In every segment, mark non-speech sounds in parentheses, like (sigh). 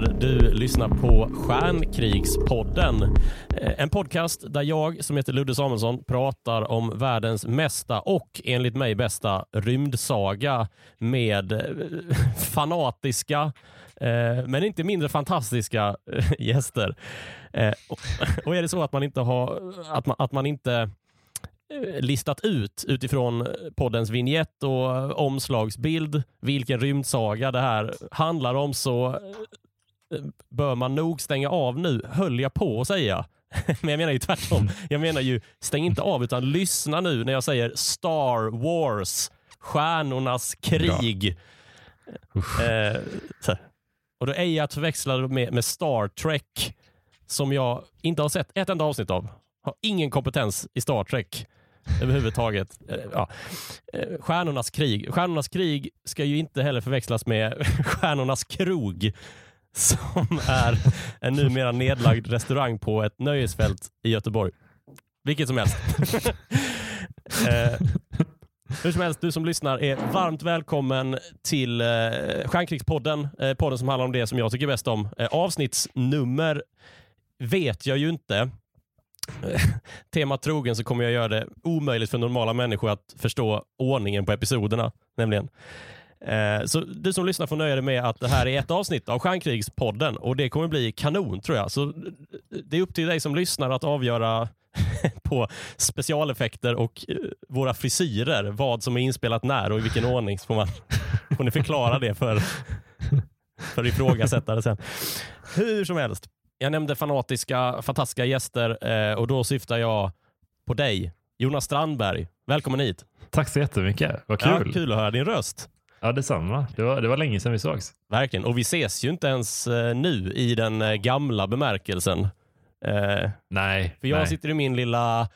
här. Du lyssnar på Stjärnkrigspodden. Eh, en podcast där jag, som heter Ludde Samuelsson, pratar om världens mesta och enligt mig bästa rymdsaga med eh, (laughs) fanatiska, eh, men inte mindre fantastiska gäster. (laughs) Och- är det så att man inte har, att man, att man inte listat ut utifrån poddens vignett och omslagsbild vilken rymdsaga det här handlar om så bör man nog stänga av nu, höll jag på att säga. (laughs) Men jag menar ju tvärtom. Jag menar ju stäng inte av utan lyssna nu när jag säger Star Wars, stjärnornas krig. Eh, och då är jag att förväxla med, med Star Trek som jag inte har sett ett enda avsnitt av. Har ingen kompetens i Star Trek överhuvudtaget. Eh, Ja. Eh, Stjärnornas krig. Stjärnornas krig ska ju inte heller förväxlas med (laughs) Stjärnornas krog som är en numera nedlagd restaurang på ett nöjesfält i Göteborg. Vilket som helst. (laughs) eh, hur som helst, du som lyssnar är varmt välkommen till eh, Stjärnkrigspodden. Eh, podden som handlar om det som jag tycker bäst om. Eh, avsnittsnummer vet jag ju inte. Temat trogen så kommer jag göra det omöjligt för normala människor att förstå ordningen på episoderna. Nämligen. Eh, så du som lyssnar får nöja dig med att det här är ett avsnitt av Stjärnkrigspodden och det kommer bli kanon tror jag. Så det är upp till dig som lyssnar att avgöra (laughs) på specialeffekter och eh, våra frisyrer, vad som är inspelat när och i vilken ordning. Så får, man, (laughs) får ni förklara det för, för ifrågasättare sen. Hur som helst, jag nämnde fanatiska, fantastiska gäster eh, och då syftar jag på dig, Jonas Strandberg. Välkommen hit. Tack så jättemycket. Vad kul. Ja, kul att höra din röst. Ja, detsamma. Det var, det var länge sedan vi sågs. Verkligen. Och vi ses ju inte ens eh, nu i den eh, gamla bemärkelsen. Eh, Nej. för jag nej. sitter i min lilla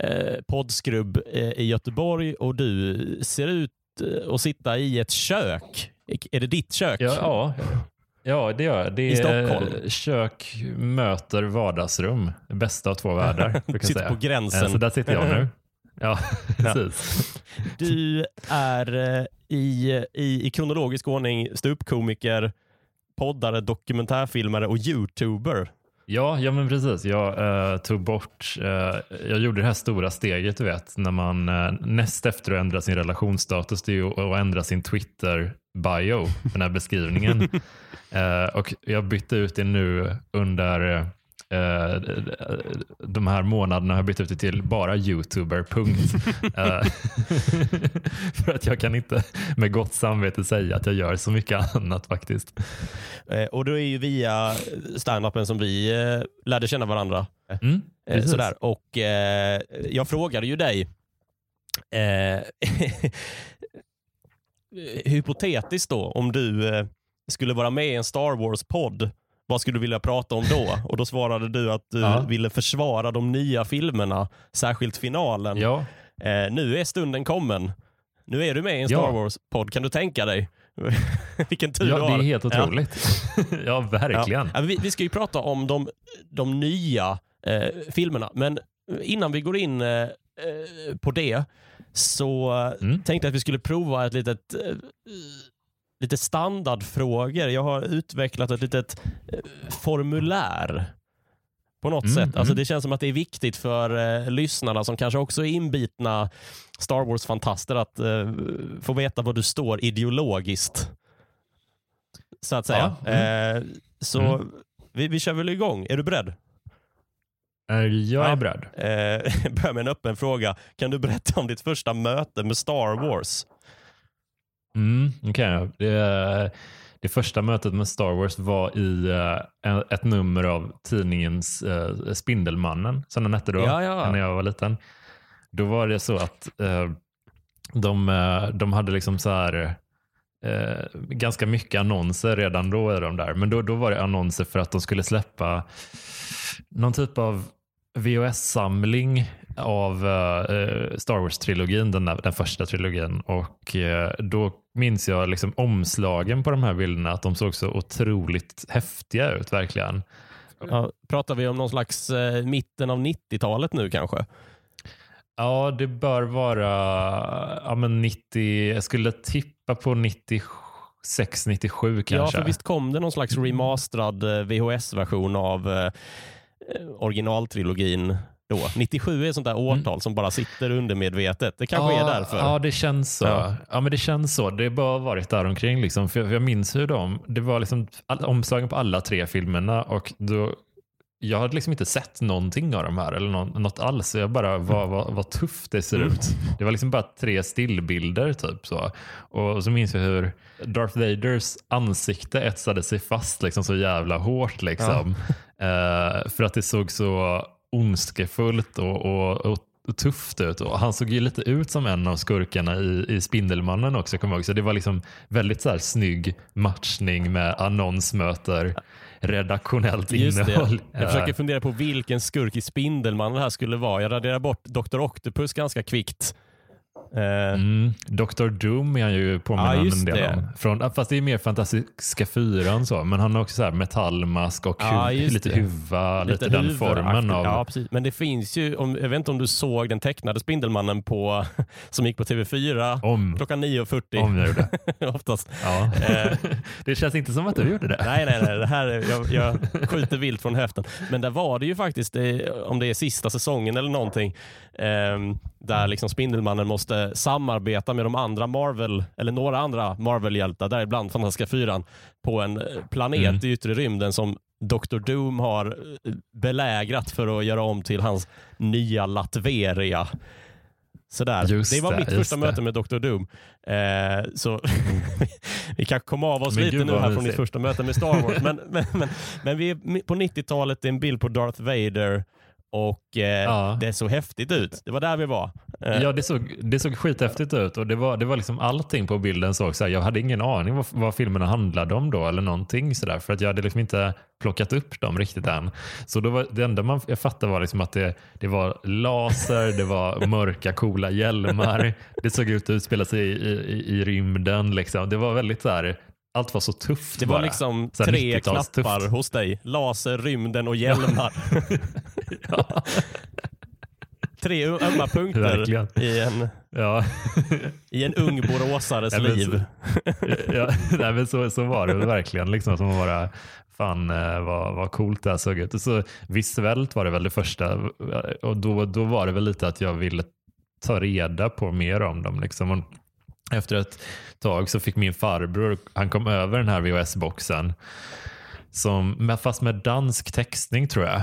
eh, poddskrubb eh, i Göteborg och du ser ut att sitta i ett kök. Är det ditt kök? Ja, ja. ja, det gör jag. Det I Stockholm. är kök möter vardagsrum. Bästa av två världar. (laughs) jag sitter på gränsen. Så där sitter jag nu. (laughs) Ja, (laughs) (laughs) precis. Du är eh, i, i, i kronologisk ordning ståuppkomiker, poddare, dokumentärfilmare och youtuber. Ja, ja men precis. Jag eh, tog bort, eh, jag gjorde det här stora steget du vet, när man uh, näst efter att ändra sin relationsstatus, det är ju att ändra sin Twitter-bio, den här beskrivningen. (laughs) Eh, och jag bytte ut det nu under eh, de här månaderna har jag bytt ut det till bara youtuber, punkt. (laughs) Eh, (laughs) För att jag kan inte med gott samvete säga att jag gör så mycket annat faktiskt. Eh, och det är ju via standupen som vi eh, lärde känna varandra. Mm, Eh, sådär. Och eh, jag frågade ju dig, eh, (laughs) hypotetiskt då, om du eh, skulle vara med i en Star Wars-podd, vad skulle du vilja prata om då? Och då svarade du att du Ja. ville försvara de nya filmerna, särskilt finalen. Ja, Eh, nu är stunden kommen. Nu är du med i en Star Ja. Wars-podd. Kan du tänka dig? (laughs) Vilken tur ja du det har. är helt Ja. otroligt. (laughs) Ja, verkligen. Ja, vi, vi ska ju prata om de, de nya eh, filmerna, men innan vi går in eh, eh, på det så Mm. tänkte jag att vi skulle prova ett litet eh, lite standardfrågor. Jag har utvecklat ett litet eh, formulär på något Mm, sätt. Alltså mm. Det känns som att det är viktigt för eh, lyssnarna som kanske också är inbitna Star Wars-fantaster att eh, få veta var du står ideologiskt. Så att säga. Ja, mm. Eh, så Mm. vi, vi kör väl igång. Är du beredd? Jag är beredd. Eh, (laughs) börja med en öppen fråga. Kan du berätta om ditt första möte med Star Wars? Mm, okay. det, det första mötet med Star Wars var i eh, ett nummer av tidningens eh, Spindelmannen, som den hette då, Ja, ja. när jag var liten. Då var det så att eh, de, de hade liksom så här ganska mycket annonser redan då i de där. Men då, då var det annonser för att de skulle släppa någon typ av VHS-samling av Star Wars-trilogin, den, där- den första trilogin. Och då minns jag liksom omslagen på de här bilderna, att de såg så otroligt häftiga ut verkligen. Ja, pratar vi om någon slags eh, mitten av 90-talet nu kanske? Ja, det bör vara ja, men 90, jag skulle tippa på 96 96-97 kanske. Ja, för visst kom det någon slags remasterad eh, VHS-version av eh, originaltrilogin då. 97 är ett sånt där årtal mm. som bara sitter undermedvetet. Det kanske ja, är därför. Ja, det känns så. Ja. ja. men det känns så. Det har bara varit där omkring liksom. För jag, jag minns hur de, det var liksom all, omslagen på alla tre filmerna och då jag hade liksom inte sett någonting av de här eller något alls. Jag bara, vad, vad, vad tufft det ser mm. ut. Det var liksom bara tre stillbilder typ så. Och så minns jag hur Darth Vaders ansikte etsade sig fast liksom så jävla hårt liksom. Ja. Uh, för att det såg så ondskefullt och, och, och tufft ut. Och han såg ju lite ut som en av skurkarna i, i Spindelmannen också. Kommer jag ihåg. Så det var liksom väldigt så här snygg matchning med annonsmöter redaktionellt Just innehåll. Det. Jag försöker fundera på vilken skurk i Spindelmannen det här skulle vara. Jag raderar bort Dr. Octopus ganska kvickt. Eh, mm. Dr. Doom är han ju påminner ja, en del om. Från, fast det är mer Fantastiska fyran så, men han har också så metallmask och ja, lite det. huva, lite, lite den formen. Av... Ja, precis. Men det finns ju, om, jag vet inte om du såg den tecknade Spindelmannen på, (laughs) som gick på TV4 om. klockan 9.40. Om jag gjorde. (laughs) Oftast. Ja. Eh, (laughs) det känns inte som att du gjorde det. Nej, nej, nej. Det här, jag, jag skjuter vilt från höften. Men där var det ju faktiskt, om det är sista säsongen eller någonting, där liksom Spindelmannen måste samarbeta med de andra Marvel, eller några andra Marvel-hjältar, däribland Fantastiska Fyran, på en planet mm. i yttre rymden som Dr. Doom har eh, belägrat för att göra om till hans nya Latveria. Sådär. Just det var mitt första det. möte med Dr. Doom. Eh, så (laughs) vi kan komma av oss men lite nu här från ditt första möte med Star Wars. men, (laughs) men, men, men vi är på 90-talet, det är en bild på Darth Vader och eh, ja. det såg häftigt ut. Det var där vi var. Eh. Ja, det såg, det såg skithäftigt ut och det var, det var liksom allting på bilden såg så här, Jag hade ingen aning vad, vad filmerna handlade om då eller någonting sådär för att jag hade liksom inte plockat upp dem riktigt än. Så då var, det enda man, jag fattade var liksom att det, det var laser, det var mörka coola hjälmar. Det såg ut att utspela sig i, i, i rymden. Liksom. Det var väldigt så här, allt var så tufft Det var bara. liksom så tre knappar tufft. hos dig. Laser, rymden och hjälmar. (laughs) ja. Tre ömma punkter Verkligen. i en, ja. i en ung boråsares ja, liv. Ja, nej, men så, så var det verkligen. Liksom, som bara, fan eh, vad, vad coolt det här såg ut. Och så visuellt var det väl det första. Och då, då var det väl lite att jag ville ta reda på mer om dem. Liksom. Efter ett tag så fick min farbror, han kom över den här VHS-boxen, som, fast med dansk textning tror jag.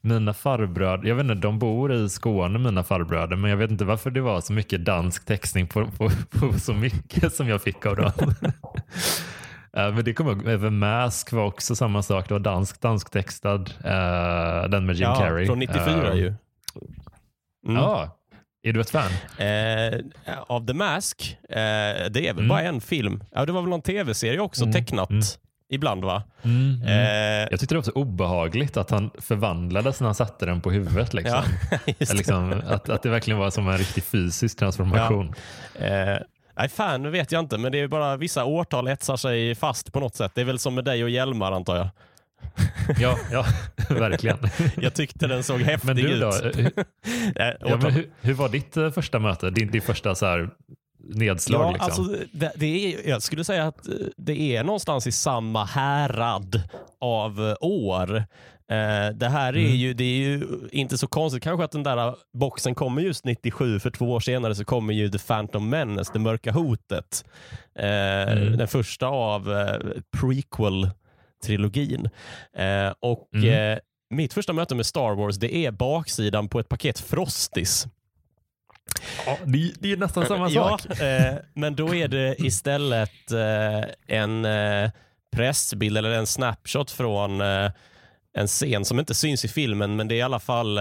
Mina farbröder, jag vet inte, de bor i Skåne mina farbröder, men jag vet inte varför det var så mycket dansk textning på, på, på så mycket som jag fick av dem. (laughs) men det kommer jag även Mask var också samma sak, det var dansk, dansktextad, uh, den med Jim ja, Carrey. från 94 uh, ju. Mm. Ja, är du ett fan? Eh, av The Mask? Eh, det är väl mm. bara en film. Ja, det var väl någon tv-serie också, mm. tecknat. Mm. Ibland va? Mm, mm. Eh, jag tyckte det var så obehagligt att han förvandlades när han satte den på huvudet. Liksom. (laughs) Ja, liksom, att, att det verkligen var som en riktig fysisk transformation. Ja. Eh, nej, fan vet jag inte, men det är bara vissa årtal etsar sig fast på något sätt. Det är väl som med dig och Hjelmar antar jag. Ja, ja (laughs) verkligen. Jag tyckte den såg häftig men du då, ut. Hur, (laughs) ja, men hur, hur, var ditt eh, första möte? Din, din första så här nedslag? Ja, liksom? alltså, det, det, är, jag skulle säga att eh, det är någonstans i samma härad av eh, år. det här är, mm. ju, det är ju inte så konstigt kanske att den där boxen kommer just 97, för två år senare så kommer ju The Phantom Menace, det mörka hotet. mm. Den första av prequel trilogin. Eh, och mm. eh, Mitt första möte med Star Wars det är baksidan på ett paket Frostis. Ja, det, det är nästan samma ja, sak. Eh, men då är det istället eh, en eh, pressbild eller en snapshot från eh, en scen som inte syns i filmen, men det är i alla fall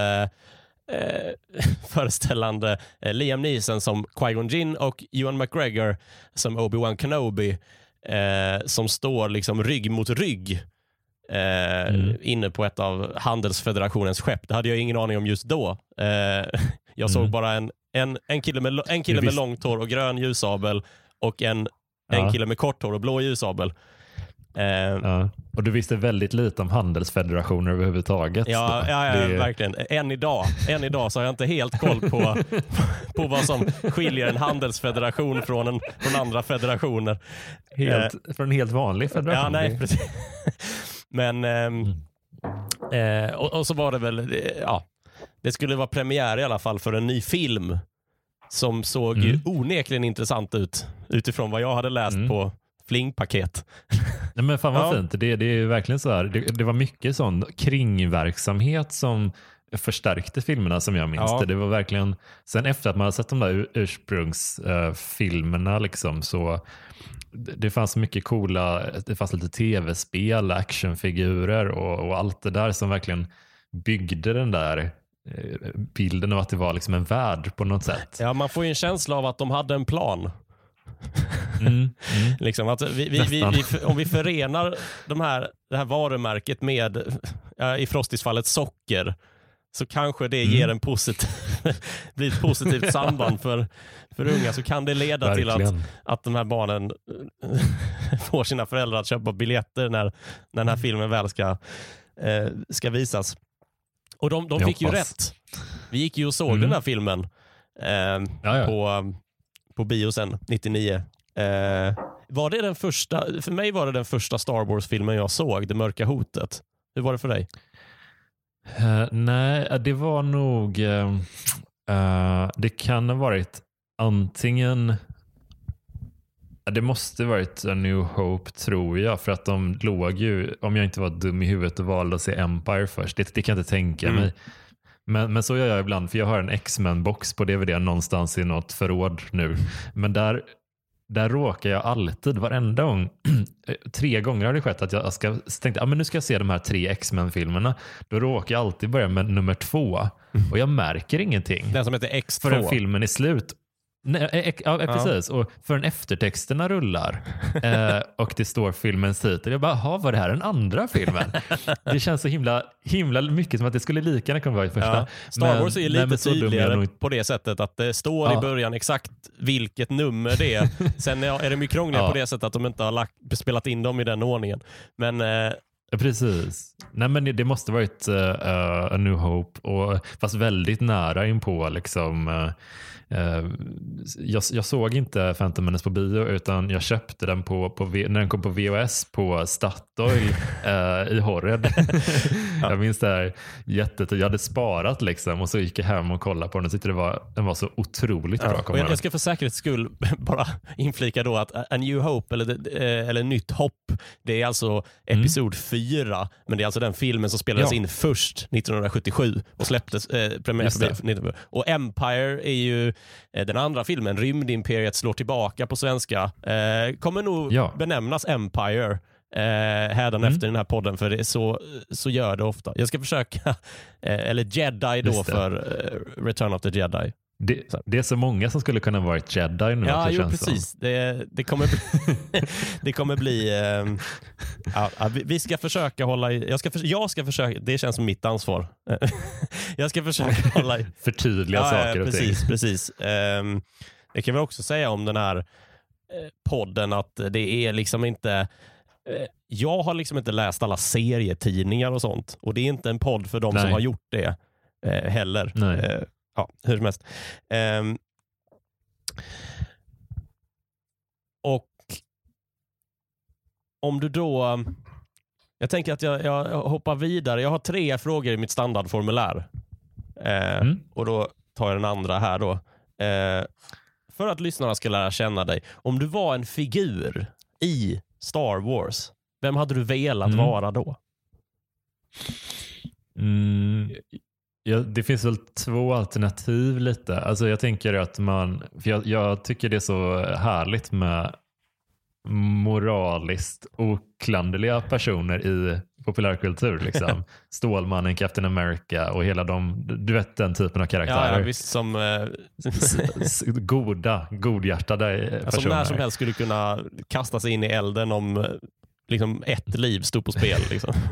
(laughs) föreställande Liam Neeson som Qui-Gon Jinn och Ewan McGregor som Obi-Wan Kenobi eh, som står liksom rygg mot rygg eh, mm. inne på ett av handelsfederationens skepp. Det hade jag ingen aning om just då. Eh, (laughs) jag såg mm. bara en, en, en kille, med, en kille med långt hår och grön ljusabel och en, ja. en kille med kort hår och blå ljusabel. Eh, Ja. Och du visste väldigt lite om handelsfederationer överhuvudtaget. Ja, ja, ja Det- verkligen. Än idag, än idag så har jag inte helt koll på, (laughs) på vad som skiljer en handelsfederation från, en, från andra federationer. Helt, från en helt vanlig federation. Ja, nej, precis. (laughs) Men, ehm, eh, och, och så var det väl, eh, ja, det skulle vara premiär i alla fall för en ny film som såg Mm. onekligen intressant ut utifrån vad jag hade läst Mm. på flingpaket. (laughs) Nej, men fan vad Ja. fint. Det, det är verkligen så här. Det, det var mycket sån kringverksamhet som förstärkte filmerna som jag minns Ja. det. Var verkligen, sen efter att man hade sett de där ur- ursprungsfilmerna liksom, så det det fanns mycket coola, det fanns lite tv-spel, actionfigurer och, och allt det där som verkligen byggde den där eh, bilden av att det var liksom en värld på något sätt. Ja, man får ju en känsla av att de hade en plan. Mm, mm. (laughs) Liksom att vi, vi, vi, om vi förenar de här, det här varumärket med, i Frostis fallet, socker, så kanske det Mm. ger en positiv, (laughs) blir ett positivt (laughs) samband för, för unga. Så kan det leda till att, Verkligen. att de här barnen får sina föräldrar att köpa biljetter när, när den här filmen väl ska, eh, ska visas. Och de, de fick ju rätt. Vi gick ju och såg Mm. den här filmen eh, Ja, ja. på, på bio sen, 99. Eh, var det den första, för mig var det den första Star Wars-filmen jag såg, Det mörka hotet. Hur var det för dig? Eh, nej, eh, det var nog... eh, det kan ha varit antingen... Det måste varit A New Hope tror jag. För att de låg ju, om jag inte var dum i huvudet och valde att se Empire först. Det, det kan jag inte tänka Mm. mig. Men, men så gör jag ibland, för jag har en X-Men-box på DVD någonstans i något förråd nu. Men där, där råkar jag alltid, varenda gång, (clears throat) tre gånger har det skett att jag ska, tänkte ah, men nu ska jag se de här tre X-Men-filmerna. Då råkar jag alltid börja med nummer två och jag märker ingenting Den som heter X2. förrän filmen är slut. Nej, eh, eh, ja, eh, Ja. precis. Och förrän eftertexterna rullar (laughs) eh, och det står filmens titel. Jag bara, jaha, var det här den andra filmen? det känns så himla, himla mycket som att det skulle lika gärna kunna vara i första. Ja. Star Men- Wars är nej, lite men är jag tydligare nog- på det sättet att det står i Ja. början exakt vilket nummer det är. (laughs) Sen är det mycket krångligare Ja. på det sättet att de inte har lagt, spelat in dem i den ordningen. Men eh, Ja, Precis. Nej, men det, det måste varit uh, A New Hope, och, fast väldigt nära inpå. Liksom, uh, jag, jag såg inte Phantom Menace på bio utan jag köpte den på, på, när den kom på VHS på Statoil uh, (laughs) i Horred. Jag minns det här jättet. Jag hade sparat liksom, och så gick jag hem och kollade på den och tyckte det var, den var så otroligt bra. Ja, jag jag, ska för säkerhets skull (laughs) bara inflika då att A New Hope, eller, eh, eller Nytt hopp, det är alltså episod 4, men det är alltså den filmen som spelades Mm. Ja. in först 1977 och släpptes eh, premiär Just för det. för 1977. Och Empire är ju eh, den andra filmen, Rymdimperiet slår tillbaka på svenska. Eh, kommer nog Ja. benämnas Empire eh, hädanefter Mm. den här podden, för det är så, så gör det ofta. Jag ska försöka, (laughs) eh, eller Jedi då för eh, Return of the Jedi. Det, det är så många som skulle kunna varit jedi nu. Ja, det jo, precis. Det, det kommer bli... (laughs) det kommer bli ehm, ja, vi, ska försöka hålla i... Jag ska, för, jag ska försöka... Det känns som mitt ansvar. (laughs) jag ska försöka hålla i... (laughs) Förtydliga Ja, saker ja, och ting. precis, precis. Ehm, det kan vi också säga om den här eh, podden att det är liksom inte... eh, Jag har liksom inte läst alla serietidningar och sånt. Och det är inte en podd för de som har gjort det eh, heller. Nej. Ja, hur som helst. Ehm, och om du då... Jag tänker att jag, jag hoppar vidare. Jag har tre frågor i mitt standardformulär. Eh, Mm. Och då tar jag den andra här då. Eh, för att lyssnarna ska lära känna dig. Om du var en figur i Star Wars, vem hade du velat Mm. vara då? Mm, ja, det finns väl två alternativ lite. Alltså jag tänker att man, för jag, jag tycker det är så härligt med moraliskt oklanderliga personer i populärkultur. Liksom. (laughs) Stålmannen, Captain America och hela de, du vet den typen av Ja, karaktärer. ja, visst, som, eh, Goda, godhjärtade eh, som personer. när som helst skulle kunna kasta sig in i elden om eh, liksom, ett liv stod på spel. Liksom. (laughs)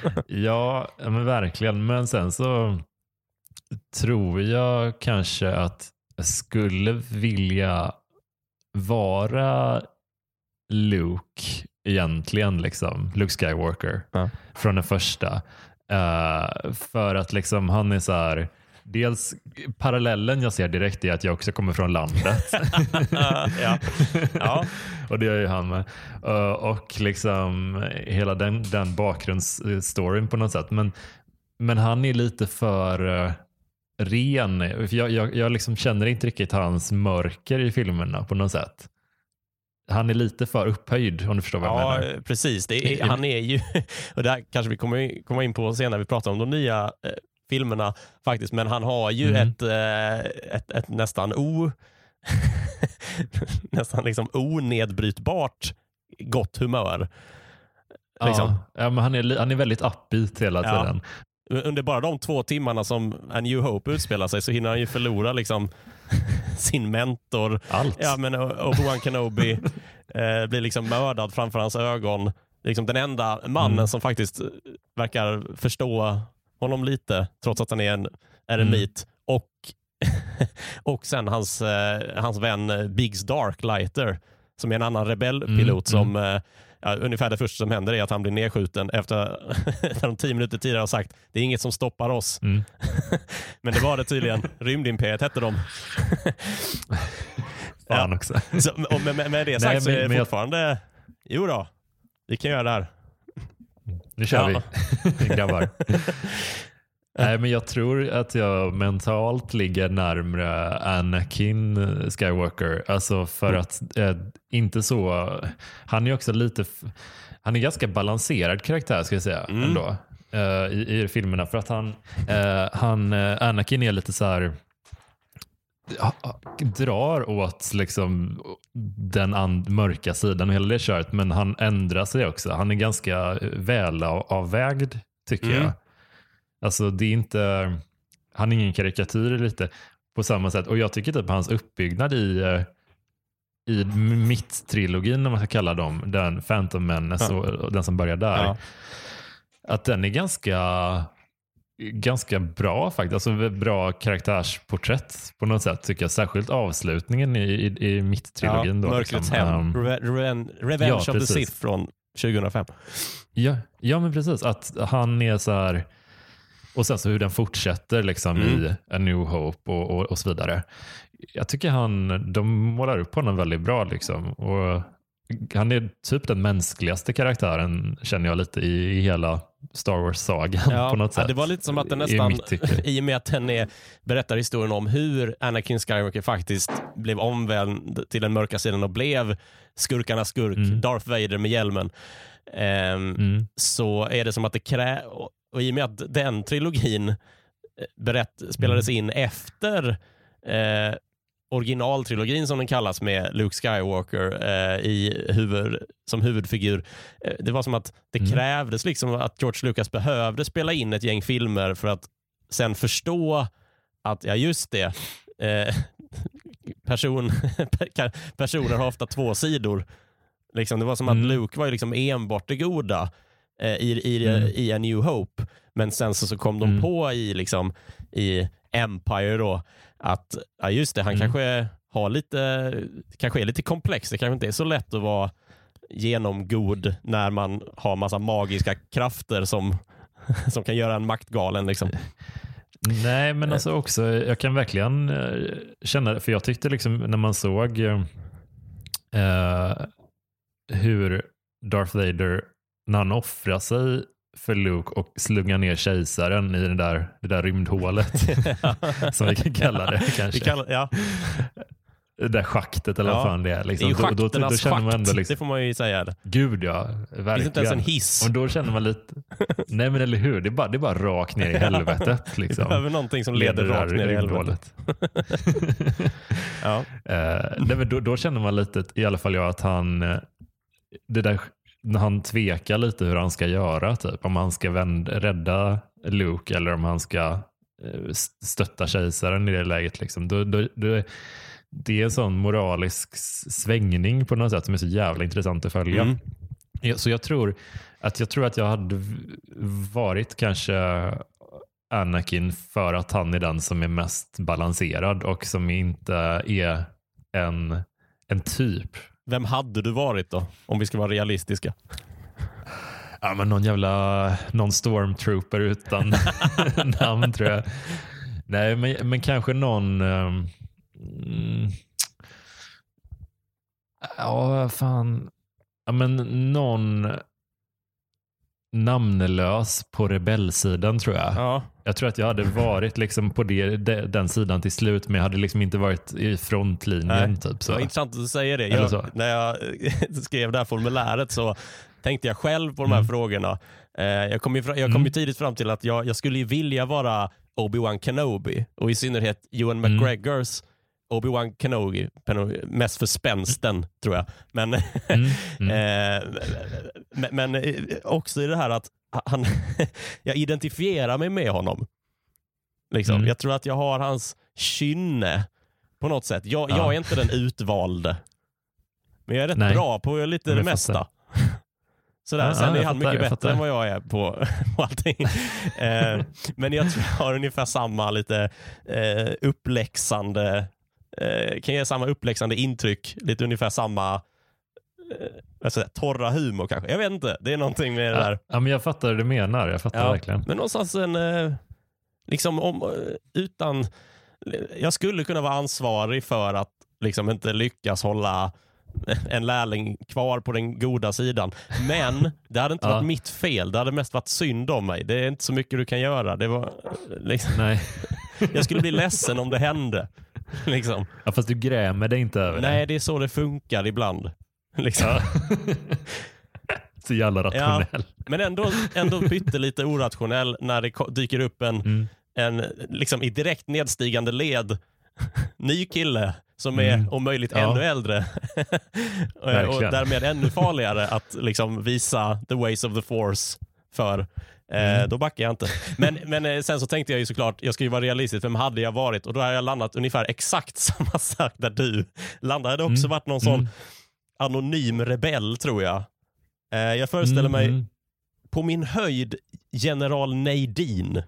(laughs) Ja, ja, men verkligen. Men sen så tror jag kanske att jag skulle vilja vara Luke egentligen, liksom, Luke Skywalker, Ja. från den första. Eh, för att liksom han är så här, dels parallellen jag ser direkt är att jag också kommer från landet. (laughs) ja. Ja. (laughs) och det gör ju han med. Eh, och liksom hela den, den bakgrundsstoryn på något sätt. Men, men han är lite för eh, ren. Jag, jag, jag liksom känner inte riktigt hans mörker i filmerna på något sätt. Han är lite för upphöjd om du förstår vad jag Ja, menar. precis. Det är, han är ju, (laughs) och det här kanske vi kommer komma in på senare när vi pratar om de nya eh, filmerna faktiskt, men han har ju Mm. ett, eh, ett, ett nästan o (laughs) nästan liksom onedbrytbart gott humör. Liksom. Ja, ja, men han, är, han är väldigt upbeat hela Ja. tiden. Under bara de två timmarna som A New Hope utspelar sig så hinner han ju förlora liksom (laughs) sin mentor. Allt. Ja, men Obi-Wan Kenobi (laughs) eh, blir liksom mördad framför hans ögon. Liksom den enda mannen Mm. som faktiskt verkar förstå honom lite, trots att han är en eremit. Och, (laughs) och sen hans, eh, hans vän eh, Biggs Darklighter, som är en annan rebellpilot Mm, som eh, Ja, ungefär det första som händer är att han blir nedskjuten efter att (laughs) de tio minuter tidigare har sagt det är inget som stoppar oss. Mm. (laughs) Men det var det tydligen. Rymdimperiet hette de. Fan också. Så, med, med, med det sagt Nej, så är men- det men jag- fortfarande, jo då, vi kan göra det här. Nu kör Ja. vi, (laughs) grabbar. (laughs) Nej, men jag tror att jag mentalt ligger närmre Anakin Skywalker. Alltså för att eh, inte så... Han är också lite... Han är ganska balanserad karaktär ska jag säga Mm. ändå. eh, i, I filmerna. För att han, eh, han eh, Anakin är lite så här drar åt liksom den and, mörka sidan och hela det köret. Men han ändrar sig också. Han är ganska välavvägd tycker Mm. jag. Alltså det är inte, han är ingen karikatyr lite på samma sätt. Och jag tycker typ hans uppbyggnad i, eh, i mitt-trilogin, om man ska kalla dem, den Phantom Menace Ja. och, och den som börjar där. Ja. Att den är ganska, ganska bra faktiskt. Alltså bra karaktärsporträtt på något sätt tycker jag. Särskilt avslutningen i, i, i mitt-trilogin. då, Mörkrets liksom. hem. Um, Re- Reven- Revenge ja, of the precis. Sith från 2005. Ja, ja men precis. Att han är så här... Och sen så hur den fortsätter liksom Mm. i A New Hope och, och, och så vidare. Jag tycker han, de målar upp honom väldigt bra. Liksom. Och han är typ den mänskligaste karaktären känner jag lite i, i hela Star Wars-sagan på något sätt. ja, det var lite som att den nästan, i och med att den är, berättar historien om hur Anakin Skywalker faktiskt blev omvänd till den mörka sidan och blev skurkarnas skurk, Mm. Darth Vader med hjälmen. Ehm, Mm. så är det som att det krä... och- Och i och med att den trilogin eh, berätt, spelades Mm. in efter eh, originaltrilogin som den kallas med Luke Skywalker eh, i huvud, som huvudfigur. Eh, det var som att det Mm. krävdes liksom att George Lucas behövde spela in ett gäng filmer för att sen förstå att, ja just det, eh, (laughs) person, (laughs) personer har ofta två sidor. Liksom, det var som att Mm. Luke var ju liksom enbart det goda eh, i, i, Mm. i A New Hope. Men sen så, så kom de Mm. på i, liksom, i Empire då att ja just det, han Mm. kanske har lite, kanske är lite komplex. Det kanske inte är så lätt att vara genomgod när man har massa magiska krafter som, (laughs) som kan göra en maktgalen. Liksom. Nej, men alltså också, jag kan verkligen eh, känna, för jag tyckte liksom när man såg eh, hur Darth Vader, när han offrar sig för Luke och slungar ner kejsaren i den där, det där rymdhålet, (laughs) som vi kan kalla det (laughs) kanske. kallar, ja. Det där schaktet eller Ja. vad fan det är. Det är Liksom. ju Då, då, då, schakternas känner man ändå liksom, det får man ju säga. Det gud ja, finns inte ens en verkligen. hiss. Och då känner man lite, (laughs) nej men eller hur, det är bara, det är bara rakt ner i helvetet. Liksom. behöver någonting som leder det där rakt ner i helvetet. Ja. Eh, nej, men då, då känner man lite, i alla fall jag, att han, eh, det där, han tvekar lite hur han ska göra, typ om han ska vänd, rädda Luke eller om han ska eh, stötta kejsaren i det läget. Liksom. Då, då, då, det är en sån moralisk svängning på något sätt som är så jävla intressant att följa. Mm. Så jag tror att jag tror att jag hade varit kanske Anakin för att han är den som är mest balanserad och som inte är en, en typ Vem hade du varit då? Om vi ska vara realistiska. Ja, men någon jävla någon stormtrooper utan (laughs) namn tror jag. Nej, men, men kanske någon... Um, ja, fan. Ja, men någon namnlös på rebellsidan tror jag. Ja. Jag tror att jag hade varit liksom på det, den sidan till slut, men jag hade liksom inte varit i frontlinjen. Nej. Typ, så. Det var intressant att du säger det. Jag, när jag (laughs) skrev det här formuläret så tänkte jag själv på de här Mm. frågorna. Eh, jag kom, ju, jag kom Mm. ju tidigt fram till att jag, jag skulle ju vilja vara Obi-Wan Kenobi och i synnerhet Ewan Mm. McGregors Obi-Wan Kenobi, Kenobi, mest för spänsten tror jag. Men, (laughs) Mm, (laughs) mm. eh, men, men eh, också i det här att han, (laughs) jag identifierar mig med honom. Liksom. Mm. Jag tror att jag har hans kynne på något sätt. Jag, Ja. jag är inte den utvalde. Men jag är rätt Nej. bra på lite det mesta. (laughs) Sådär. Ja, Sen ja, är han fattar, mycket bättre än vad jag är på, (laughs) på allting. eh, men jag tror jag har ungefär samma lite eh, uppläxande, eh, kan ge samma uppläxande intryck, lite ungefär samma säga, torra humor kanske. Jag vet inte, det är någonting med det där. Ja, men jag fattar vad du menar. Jag fattar Ja, verkligen. Men någonstans en, eh, liksom om, eh, utan, jag skulle kunna vara ansvarig för att liksom inte lyckas hålla en lärling kvar på den goda sidan. Men det hade inte Ja. varit mitt fel. Det hade mest varit synd om mig. Det är inte så mycket du kan göra. Det var, eh, liksom, Nej. (laughs) jag skulle bli ledsen om det hände. Liksom. Ja, fast du grämer dig inte över Nej, det. det är så det funkar ibland. (laughs) Liksom. Ja. (laughs) Så jävla rationell. Men ändå, ändå pyttelite orationell när det dyker upp en, Mm. en liksom i direkt nedstigande led (laughs) ny kille som är Mm. om möjligt Ja. ännu äldre. och, därmed ännu farligare att liksom visa the ways of the force för. Eh, Mm. Då backar jag inte. Men, men eh, sen så tänkte jag ju såklart, jag ska ju vara realistisk, vem hade jag varit? Och då har jag landat ungefär exakt samma sak där du landade. Det hade också Mm. varit någon sån Mm. Anonym rebell tror jag. Eh, jag föreställer Mm, mig mm. på min höjd general Nadine.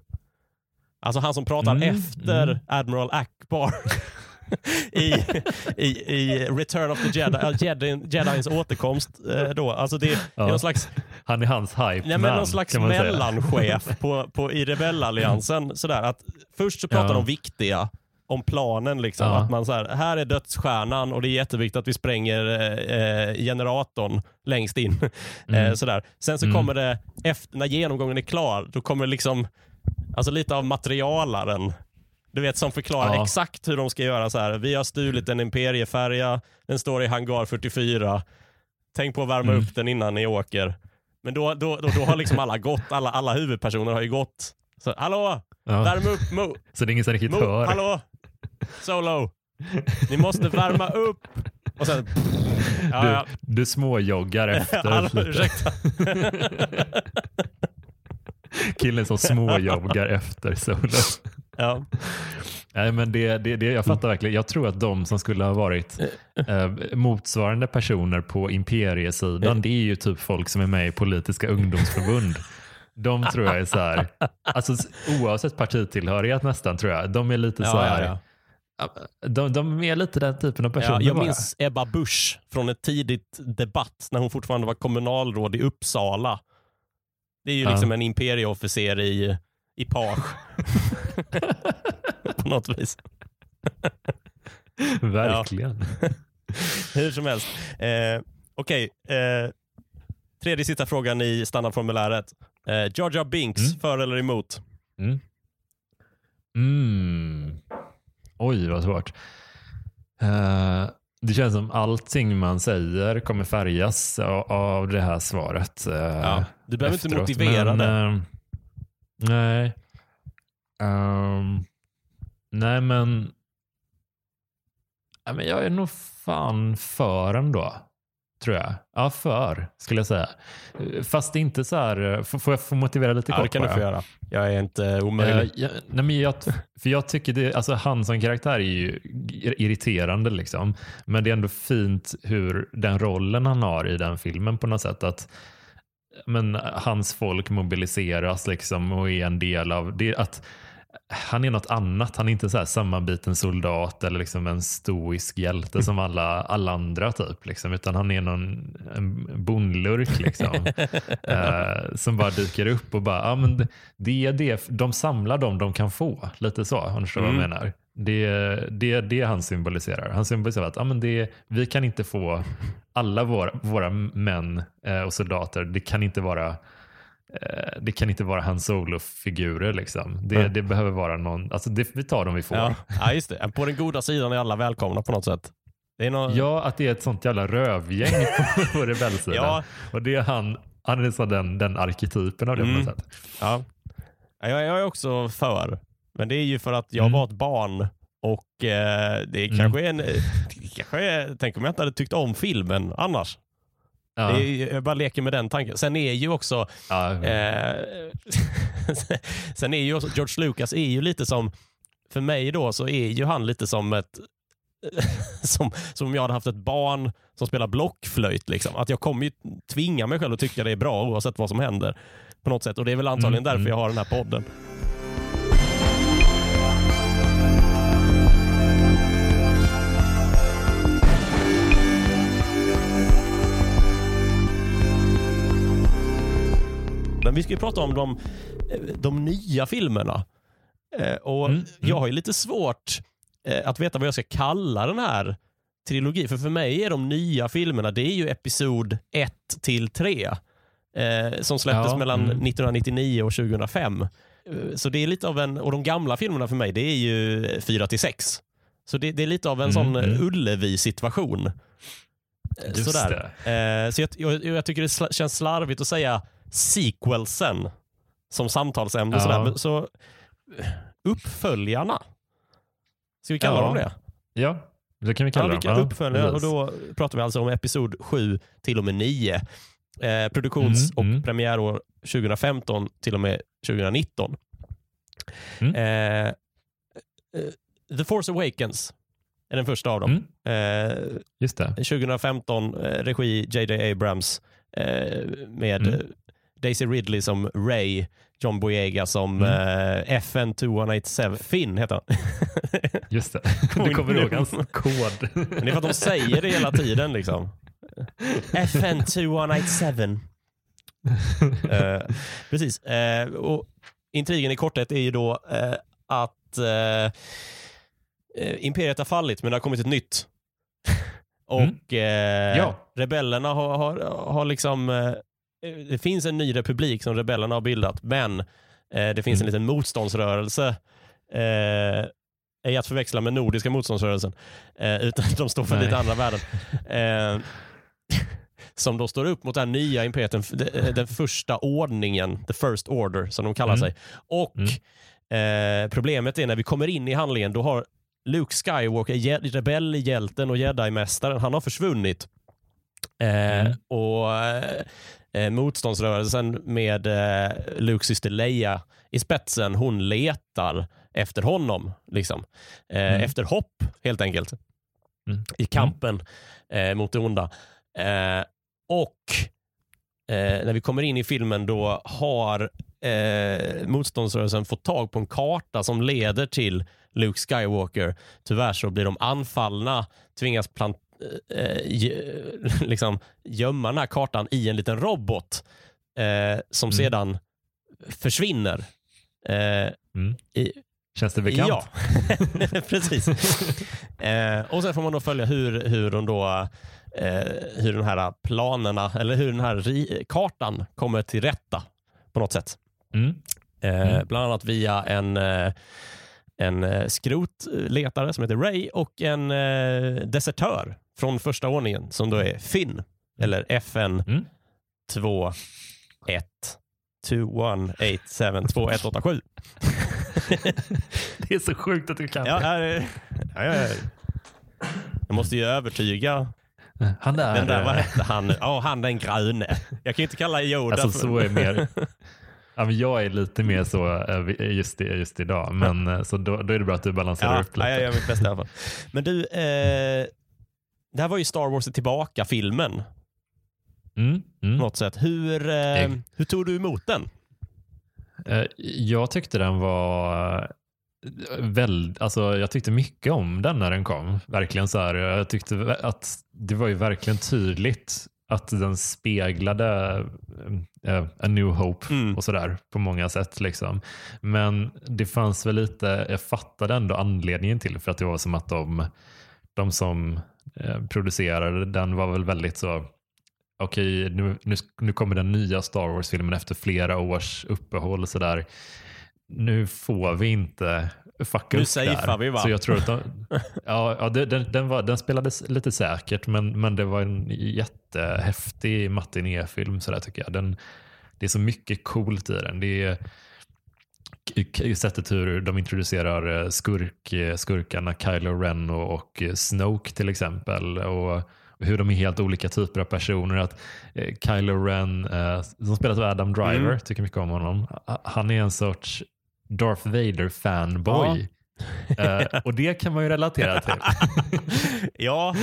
Alltså han som pratar Mm, efter mm. Admiral Akbar (laughs) i, i, i Return of the Jedi, äh, Jedi Jedins återkomst. Eh, då. Alltså det, är Ja. någon slags, Han är hans hype nej, men någon slags mellanchef på, på, i rebellalliansen. Sådär, att först så pratar Ja. de viktiga om planen. Liksom, Ja. Att man så här, här är dödsstjärnan och det är jätteviktigt att vi spränger eh, eh, generatorn längst in. (laughs) Mm. Eh, sådär. Sen så Mm. kommer det, efter, när genomgången är klar, då kommer liksom alltså lite av materialaren. Du vet som förklarar Ja. exakt hur de ska göra. Så här. Vi har stulit en imperiefärja, den står i hangar 44. Tänk på att värma Mm. upp den innan ni åker. Men då, då, då, då har liksom alla gått, alla, alla huvudpersoner har ju gått. Så, hallå, Ja. värm upp, Mo, Så det är ingen som riktigt Mo hör. hallå, Solo. Ni måste värma upp. Och sen, ja, Du, ja. du småjoggar (laughs) efter. Lite. ursäkta. (laughs) Killen som småjoggar efter solo. Ja. Nej, men det, det, det, jag fattar verkligen. Jag tror att de som skulle ha varit eh, motsvarande personer på imperiesidan, det är ju typ folk som är med i politiska ungdomsförbund. De tror jag är så här, alltså oavsett partitillhörighet nästan tror jag, de är lite så Ja, här, ja, De, de är lite den typen av Ja, personer jag bara. minns Ebba Busch från ett tidigt debatt när hon fortfarande var kommunalråd i Uppsala. Det är ju Ja. liksom en imperieofficer i, i page. (laughs) På något vis. (laughs) Verkligen. (laughs) Hur som helst. Eh, Okej, eh, tredje sista frågan i standardformuläret. Eh, Jar Jar Binks, Mm. för eller emot? Mm. Mm. Oj, vad svårt. Eh, det känns som allting man säger kommer färgas av, av det här svaret. eh, Ja, du behöver inte efteråt. motivera Men, det. eh, nej. Ehm, nej, men, nej, men jag är nog fan för ändå. Tror jag. Ja, för skulle jag säga. Fast inte så här, eh, får, jag få motivera lite Ja, kort det kan du få göra. Jag är inte omöjlig. Eh, jag, nej men jag, för jag tycker det, alltså han som karaktär är ju irriterande liksom. Men det är ändå fint hur den rollen han har i den filmen på något sätt. Att men, hans folk mobiliseras liksom och är en del av det. Att, han är något annat. Han är inte så här sammanbiten soldat eller liksom en stoisk hjälte som alla, alla andra. typ. Liksom, utan han är någon en bondlurk liksom, (laughs) eh, som bara dyker upp och bara, ah, men det är det, de samlar dem de kan få. Lite så, om du förstår mm. vad jag mm. menar. Det är det, det han symboliserar. Han symboliserar att ah, men det, vi kan inte få alla våra, våra män eh, och soldater, det kan inte vara det kan inte vara hans solo-figurer. Liksom. Det, mm. det, behöver vara någon, alltså det, vi tar dem vi får. Ja. ja, just det. På den goda sidan är alla välkomna på något sätt. Någon... Ja, att det är ett sånt jävla rövgäng på, på rebellsidan. ja. Och det är han, han är så den, den arketypen av det mm. på något mm. sätt. Ja. Jag, jag är också för, men det är ju för att jag mm. var ett barn och eh, det mm. kanske är en, kanske är, tänk om jag inte hade tyckt om filmen annars. Ja. Det är, jag bara leker med den tanken. Sen är ju också, ja. eh, (laughs) sen är ju också, George Lucas är ju lite som, för mig då så är ju han lite som ett (laughs) som, som om jag hade haft ett barn som spelar blockflöjt. Liksom. Att jag kommer ju tvinga mig själv att tycka det är bra oavsett vad som händer. På något sätt. Och Det är väl antagligen mm, därför mm. jag har den här podden. Men vi ska ju prata om de, de nya filmerna. Eh, och mm. Jag har ju lite svårt eh, att veta vad jag ska kalla den här trilogin. För för mig är de nya filmerna, det är ju episod 1 till 3. Eh, som släpptes ja, mellan mm. 1999 och 2005. Eh, så det är lite av en, och de gamla filmerna för mig, det är ju 4 till 6. Så det, det, är lite av en mm, sån mm. Ullevi-situation. Sådär. Eh, så jag, jag, jag, tycker det känns slarvigt att säga sequelsen som samtalsämne. Ja. Sådär. Så uppföljarna, ska vi kalla ja. dem det? Ja, det kan vi kalla ja, dem. Uppföljare, och då pratar vi alltså om episod 7 till och med 9. Eh, produktions mm, och mm. premiärår 2015 till och med 2019. Mm. Eh, eh, The Force Awakens är den första av dem. Mm. Eh, Just det. 2015, eh, regi JJ Abrams eh, med mm. Daisy Ridley som Ray, John Boyega som mm. uh, FN 2187, Finn heter han. (laughs) Just det, du kommer ihåg hans kod. Men det är för att de säger det hela tiden liksom. FN 2187. uh, precis. Uh, och intrigen i korthet är ju då uh, att imperiet har fallit men det har kommit ett nytt. (laughs) och mm. ja. rebellerna har, har, har liksom Eh, det finns en ny republik som rebellerna har bildat, men eh, det finns mm. en liten motståndsrörelse. Eh, ej att förväxla med Nordiska motståndsrörelsen, eh, utan de står för Nej. lite andra värden. Eh, som då står upp mot den nya imperiet, den, eh, den, första ordningen, the first order som de kallar mm. sig. Och mm. eh, Problemet är när vi kommer in i handlingen, då har Luke Skywalker, rebellhjälten och jedi-mästaren, han har försvunnit. Eh, mm. och eh, motståndsrörelsen med eh, Lukes syster Leia i spetsen, hon letar efter honom. Liksom. Eh, mm. Efter hopp, helt enkelt. Mm. I kampen eh, mot det onda. Eh, och eh, när vi kommer in i filmen då har motståndsrörelsen fått tag på en karta som leder till Luke Skywalker. Tyvärr så blir de anfallna, tvingas plant eh, (laughs) liksom gömma den här kartan i en liten robot eh, som mm. sedan försvinner. Eh, mm. i, Känns det bekant? Ja, (laughs) precis. (laughs) Eh, och sen får man då följa hur, hur, de då, eh, hur den här planerna, eller hur den här kartan kommer till rätta på något sätt. Mm. Eh, mm. Bland annat via en en skrotletare som heter Ray och en desertör från första ordningen som då är Finn, mm. eller FN mm. 2 1 2187. det är så sjukt att du kan ja, det. Ja, ja, ja. Jag måste ju övertyga han där, den där, vad hette han? Ja, oh, han den gröne. Jag kan ju inte kalla Yoda alltså, så är mer. (laughs) Ja, men jag är lite mer så eh, just, just idag, men eh, så då, då är det bra att du balanserar ja, upp lite. Ja, jag gör mitt bästa i alla fall. Men du, eh, det här var ju Star Wars tillbaka-filmen. Mm, mm. Något sätt. Hur, eh, hur tog du emot den? Eh, jag tyckte den var väl, alltså, jag tyckte mycket om den när den kom. Verkligen så här, jag tyckte att det var ju verkligen tydligt att den speglade uh, A New Hope mm. och sådär på många sätt. Liksom. Men det fanns väl lite, jag fattade ändå anledningen till för att det var som att de, de som producerade den var väl väldigt så okej, nu, nu, nu kommer den nya Star Wars-filmen efter flera års uppehåll. Så där. Nu får vi inte fucka nu upp där. vi va? Så jag tror att de, (laughs) ja, ja, den, den, var, den spelades lite säkert, men, men det var en jättehäftig matinéfilm så där, tycker jag. Den, det är så mycket coolt i den. Det är sättet hur de introducerar skurk, skurkarna Kylo Ren och, och Snoke till exempel. Och hur de är helt olika typer av personer. Att eh, Kylo Ren, eh, som spelas av Adam Driver, mm. tycker mycket om honom. Han är en sorts Darth Vader-fanboy. Ja. uh, och det kan man ju relatera till. (laughs) ja,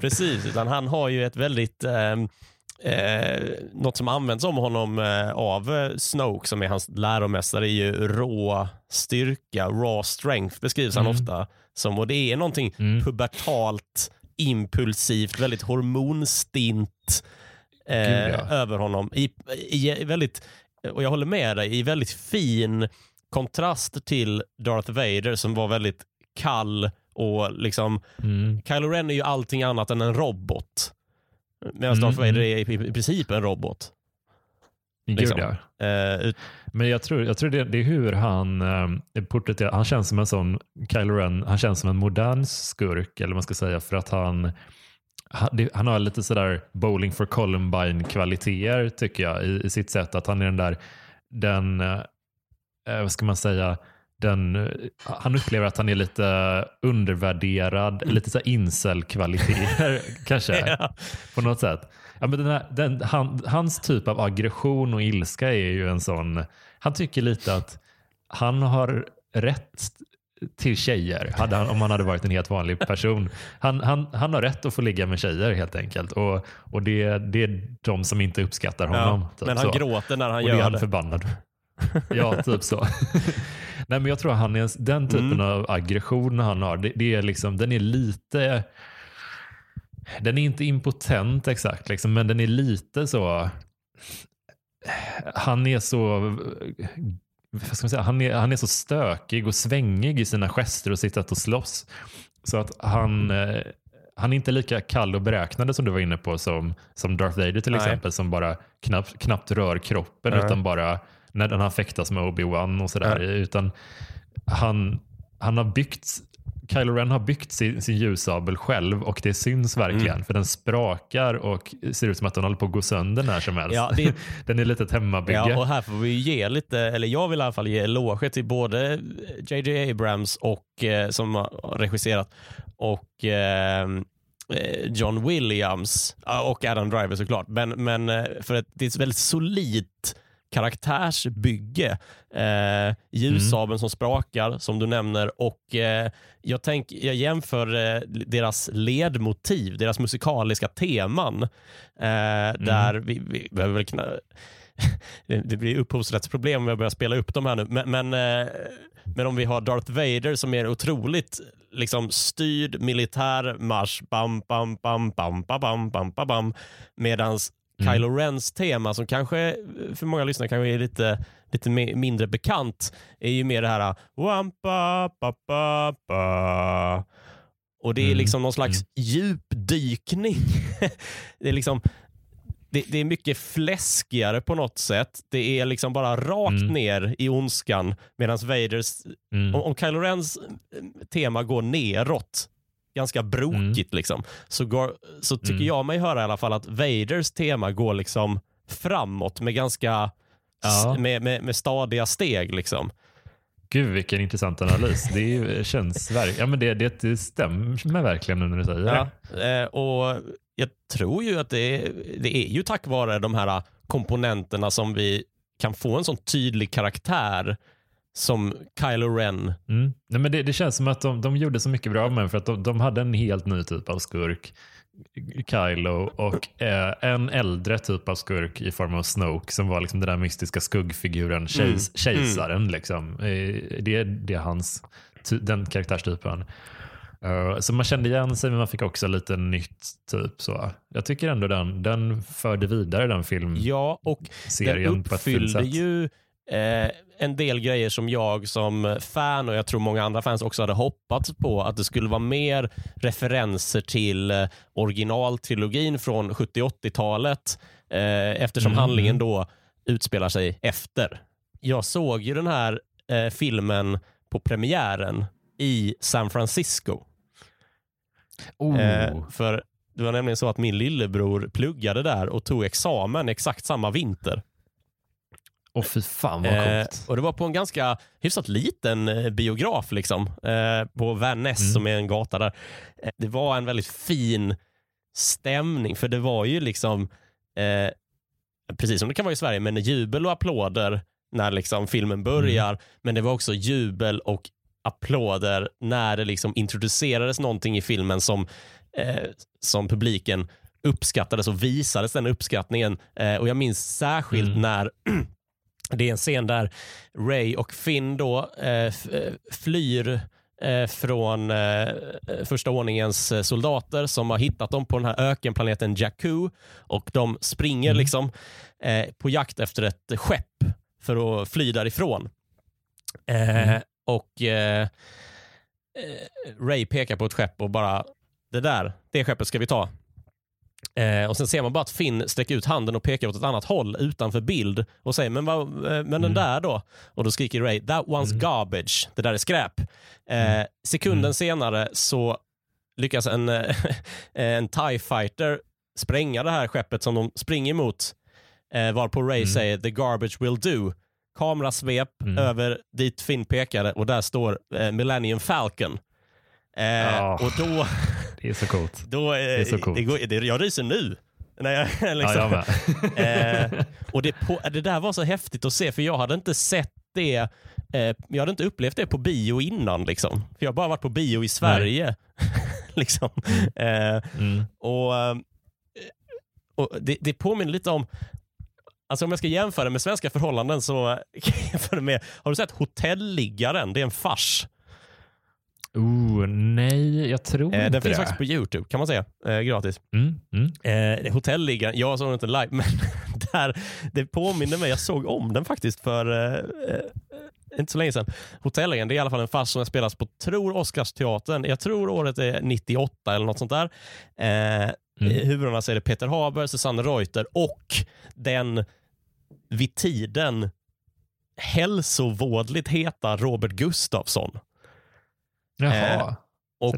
precis. Utan han har ju ett väldigt eh, eh, något som används om honom eh, av Snoke som är hans läromästare är ju rå styrka, raw strength beskrivs han mm. ofta som. Och det är någonting mm. pubertalt impulsivt, väldigt hormonstint eh, ja. över honom. I, i, väldigt, och jag håller med dig, i väldigt fin kontrast till Darth Vader som var väldigt kall och liksom mm. Kylo Ren är ju allting annat än en robot. Medan mm. Darth Vader är i, i princip en robot. Liksom. Gud, ja. Uh, Men jag tror, jag tror det, det är hur han uh, porträtterar, han känns som en sån, Kylo Ren, han känns som en modern skurk, eller man ska säga, för att han han har lite sådär bowling for Columbine-kvaliteter tycker jag i, i, sitt sätt. Att han är den där, den, eh, vad ska man säga, den, han upplever att han är lite undervärderad, lite så incel-kvaliteter (laughs) kanske ja. på något sätt. Ja, men den här, den, han, hans typ av aggression och ilska är ju en sån, han tycker lite att han har rätt till tjejer hade han, om han hade varit en helt vanlig person. Han, han, han har rätt att få ligga med tjejer helt enkelt. Och, och det, det är de som inte uppskattar honom. Ja, typ men han så. gråter när han och gör det. Han förbannad. (laughs) Ja, typ så. Nej, men jag tror att han är, den typen mm. av aggression han har, det, det, är liksom, den är lite den är inte impotent exakt, liksom, men den är lite så... Han är så... Vad ska man säga? Han, är, han är så stökig och svängig i sina gester och sitt sätt att slåss. Så att han, eh, han är inte lika kall och beräknande som du var inne på som, som Darth Vader till Nej. exempel som bara knappt, knappt rör kroppen Nej. utan bara när han fäktas med Obi-Wan och sådär. Utan han, han har byggt Kylo Ren har byggt sin, sin ljussabel själv och det syns verkligen mm. för den sprakar och ser ut som att den håller på att gå sönder när som helst. Ja, det... (laughs) den är lite ett hemmabygge. Ja, och här får vi ge lite, eller jag vill i alla fall ge eloge till både JJ Abrams och eh, som har regisserat och eh, John Williams och Adam Driver såklart. Men, men eh, för att det är ett väldigt solidt karaktärsbygge. Eh, ljussabeln mm. som sprakar, som du nämner. Och eh, jag, tänk, jag jämför eh, deras ledmotiv, deras musikaliska teman. Eh, mm. Där vi, vi behöver väl knä... (laughs) det blir upphovsrättsproblem om jag börjar spela upp dem här nu. Men, men, eh, men om vi har Darth Vader som är otroligt liksom styrd militär marsch, bam, bam, bam, bam, bam, bam, bam, bam, bam, medans Mm. Kylo Rens tema som kanske för många lyssnare kanske är lite, lite mindre bekant är ju mer det här wampa, pa, pa, pa. Och det är mm. liksom någon slags mm. djupdykning. (laughs) det är liksom det, det, är mycket fläskigare på något sätt. Det är liksom bara rakt mm. ner i ondskan medan Vaders, mm. om, om Kylo Rens tema går neråt ganska brokigt. Mm. Liksom. Så, går, så tycker mm. jag mig höra i alla fall att Vaders tema går liksom framåt med ganska ja. med, med, med stadiga steg. Liksom. Gud vilken intressant analys. Det känns ja, men det, det, det stämmer verkligen när du säger det. Ja, eh, och jag tror ju att det, det är ju tack vare de här komponenterna som vi kan få en sån tydlig karaktär som Kylo Ren. Mm. Nej, men det, det, känns som att de, de gjorde så mycket bra med för att de, de, hade en helt ny typ av skurk. Kylo och eh, en äldre typ av skurk i form av Snoke som var liksom den där mystiska skuggfiguren, kejs, Mm. kejsaren. Liksom. Eh, det, det är hans, den karaktärstypen. Eh, så man kände igen sig men man fick också lite nytt. typ så. Jag tycker ändå den, den förde vidare den filmserien Ja, och den på ett fint uppfyllde sätt. ju eh, en del grejer som jag som fan och jag tror många andra fans också hade hoppats på. Att det skulle vara mer referenser till eh, originaltrilogin från 70-80-talet eh, eftersom Mm. handlingen då utspelar sig efter. Jag såg ju den här eh, filmen på premiären i San Francisco. Oh. Eh, för det var nämligen så att min lillebror pluggade där och tog examen exakt samma vinter. Åh fy fan vad Eh, coolt. och Det var på en ganska hyfsat liten eh, biograf liksom, eh, på Ness Mm. som är en gata där. Eh, det var en väldigt fin stämning för det var ju liksom eh, precis som det kan vara i Sverige, men jubel och applåder när liksom filmen börjar. Mm. Men det var också jubel och applåder när det liksom introducerades någonting i filmen som, eh, som publiken uppskattades och visades den uppskattningen. Eh, och Jag minns särskilt Mm. när det är en scen där Ray och Finn då eh, eh, flyr eh, från eh, första ordningens eh, soldater som har hittat dem på den här ökenplaneten Jakku och de springer Mm. liksom eh, på jakt efter ett skepp för att fly därifrån. Eh, Mm. Och eh, eh, Ray pekar på ett skepp och bara det där, det skeppet ska vi ta. Eh, och Sen ser man bara att Finn sträcker ut handen och pekar åt ett annat håll utanför bild och säger men, vad, eh, men den Mm. där då? Och då skriker Ray that one's Mm. garbage. Det där är skräp. Eh, Sekunden Mm. senare så lyckas en, (laughs) eh, en TIE fighter spränga det här skeppet som de springer mot. Eh, varpå Ray Mm. säger the garbage will do. Kamerasvep Mm. över dit Finn pekade och där står eh, Millennium Falcon. Eh, Ja. Och då, (laughs) Det är så coolt. då eh, är så coolt. det går, det, jag ryser nu. När (laughs) jag, Ja, liksom, jag med. (laughs) eh, och det, på, det där var så häftigt att se för jag hade inte sett det eh, jag hade inte upplevt det på bio innan. Liksom. För Jag har bara varit på bio i Sverige. (laughs) liksom. eh, Mm. och, eh, och det, det påminner lite om Alltså om jag ska jämföra med svenska förhållanden så kan jag jämföra med, har du sett Hotelliggaren? Det är en fars. Oh, nej, jag tror Eh, inte den finns det. faktiskt på Youtube kan man säga, eh, gratis. Mm, mm. Eh, Hotelliggaren, jag såg den inte live, (laughs) men där, det påminner mig, jag såg om den faktiskt för eh, eh, inte så länge sedan. Hotelliggaren, det är i alla fall en fars som spelas på, tror Oscarsteatern, jag tror året är 98 eller något sånt där. Eh, Mm. Huvudrollerna så är det Peter Haber, Susanne Reuter och den vid tiden hälsovådligt heta Robert Gustafsson. Jaha, Eh, Och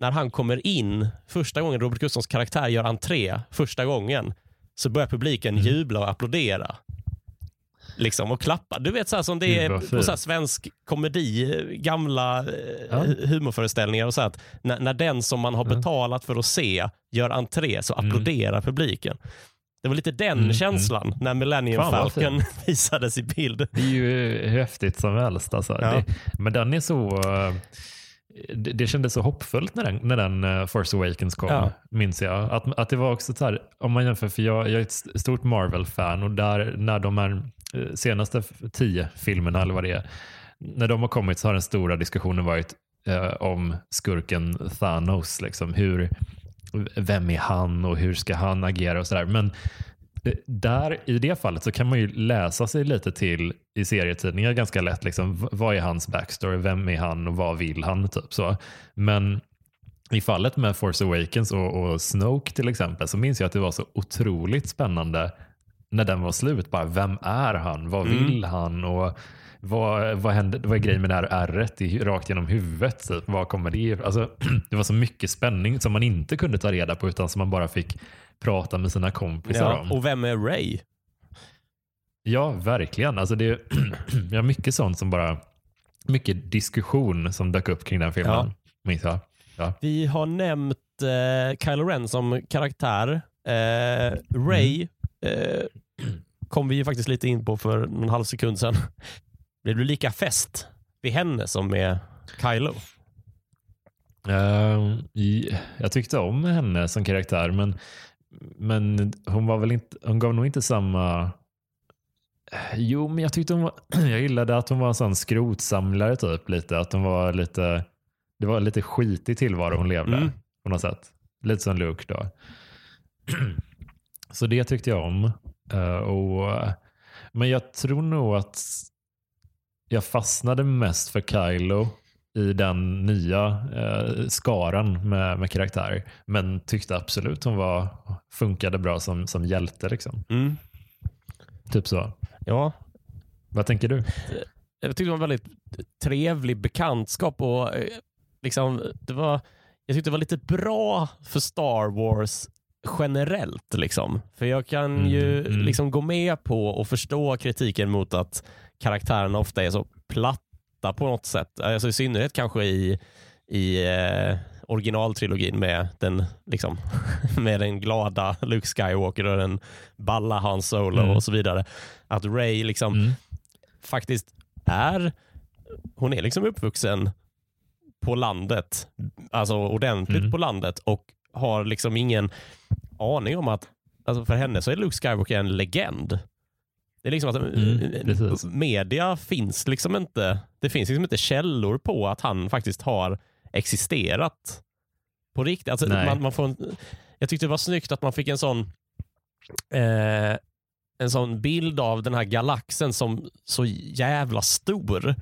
när han kommer in, första gången Robert Gustafssons karaktär gör entré, första gången, så börjar publiken Mm. jubla och applådera. Liksom och klappa. Du vet så här som det är på så här svensk komedi, gamla eh, Ja. humorföreställningar och så här att när, när den som man har betalat för att se gör entré så Mm. applåderar publiken. Det var lite den Mm, känslan när Millennium Fan, Falcon (laughs) visades i bild. Det är ju häftigt som helst. Alltså. Ja. Det, men den är så... Det, det kändes så hoppfullt när den, när den eh, Force Awakens kom, Ja. minns jag. Att, att det var också så här, om man jämför, för jag, jag är ett stort Marvel-fan och där när de här eh, senaste tio filmerna eller vad det är, när de har kommit så har den stora diskussionen varit eh, om skurken Thanos. Liksom. Hur, vem är han och hur ska han agera och sådär. Men där, i det fallet så kan man ju läsa sig lite till i serietidningar ganska lätt. Liksom, vad är hans backstory? Vem är han och vad vill han? Typ så. Men i fallet med Force Awakens och, och Snoke till exempel så minns jag att det var så otroligt spännande när den var slut. Bara, vem är han? Vad Mm. vill han? Och vad, vad, hände, vad är grejen med det här ärret rakt genom huvudet? Typ? Vad kommer det alltså, (clears throat) Det var så mycket spänning som man inte kunde ta reda på utan som man bara fick prata med sina kompisar Ja, om. och vem är Ray? Ja, verkligen. Alltså det, har (clears throat) mycket sånt som bara, mycket diskussion som dök upp kring den filmen. Ja. Ja. Vi har nämnt eh, Kylo Ren som karaktär. Eh, Ray eh, kom vi ju faktiskt lite in på för en halv sekund sedan. Blev du lika fäst vid henne som med Kylo? Uh, jag tyckte om henne som karaktär men, men hon, var väl inte, hon gav nog inte samma... Jo, men jag tyckte hon var, (clears throat) jag gillade att hon var en sån skrotsamlare typ lite. Att hon var lite, det var lite skitig tillvaro hon levde mm. på något sätt. Lite som Luke då. (clears throat) Så det tyckte jag om. Uh, och, men jag tror nog att jag fastnade mest för Kylo i den nya eh, skaran med, med karaktärer. Men tyckte absolut hon var, funkade bra som, som hjälte. Liksom. Mm. Typ så. Ja. Vad tänker du? Jag tyckte det var en väldigt trevlig bekantskap. och eh, liksom, det var, Jag tyckte det var lite bra för Star Wars generellt. Liksom. För jag kan mm, ju mm. Liksom gå med på och förstå kritiken mot att karaktärerna ofta är så platta på något sätt. Alltså I synnerhet kanske i, i eh, originaltrilogin med den, liksom, (laughs) med den glada Luke Skywalker och den balla Han Solo mm. och så vidare. Att Ray liksom mm. faktiskt är, hon är liksom uppvuxen på landet, alltså ordentligt mm. på landet och har liksom ingen aning om att, alltså för henne så är Luke Skywalker en legend. Det är liksom att mm, eh, media finns liksom inte, det finns liksom inte källor på att han faktiskt har existerat på riktigt. Alltså man, man, får en, jag tyckte det var snyggt att man fick en sån eh, en sån bild av den här galaxen som så jävla stor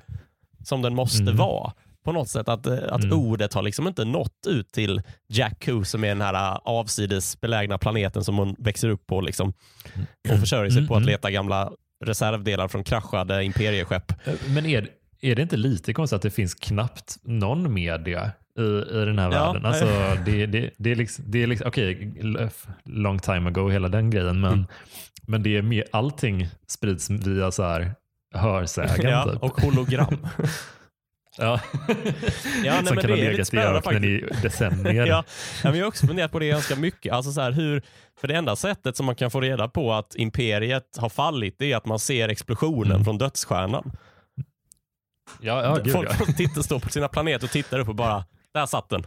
som den måste mm. vara på något sätt. Att, eh, att mm. ordet har liksom inte nått ut till Jakku som är den här eh, avsides belägna planeten som hon växer upp på liksom, och mm. försörjer sig mm. på att mm. leta gamla reservdelar från kraschade imperieskepp. Eh, men är, är det inte lite konstigt att det finns knappt någon media i, i den här ja, världen? Alltså, det, det, det är liksom, det är liksom okej, okay, long time ago hela den grejen, men, mm. men det är mer, allting sprids via så här hörsägen. Ja, typ. och hologram. (laughs) Ja. ja nej, som kan ha legat i öknen i decennier. (laughs) ja. men jag har också funderat på det ganska mycket. Alltså så här, hur, för det enda sättet som man kan få reda på att imperiet har fallit är att man ser explosionen mm. från dödsstjärnan. Ja, ja, gud, Folk ja. (laughs) tittar, står på sina planeter och tittar upp och bara, där satt den.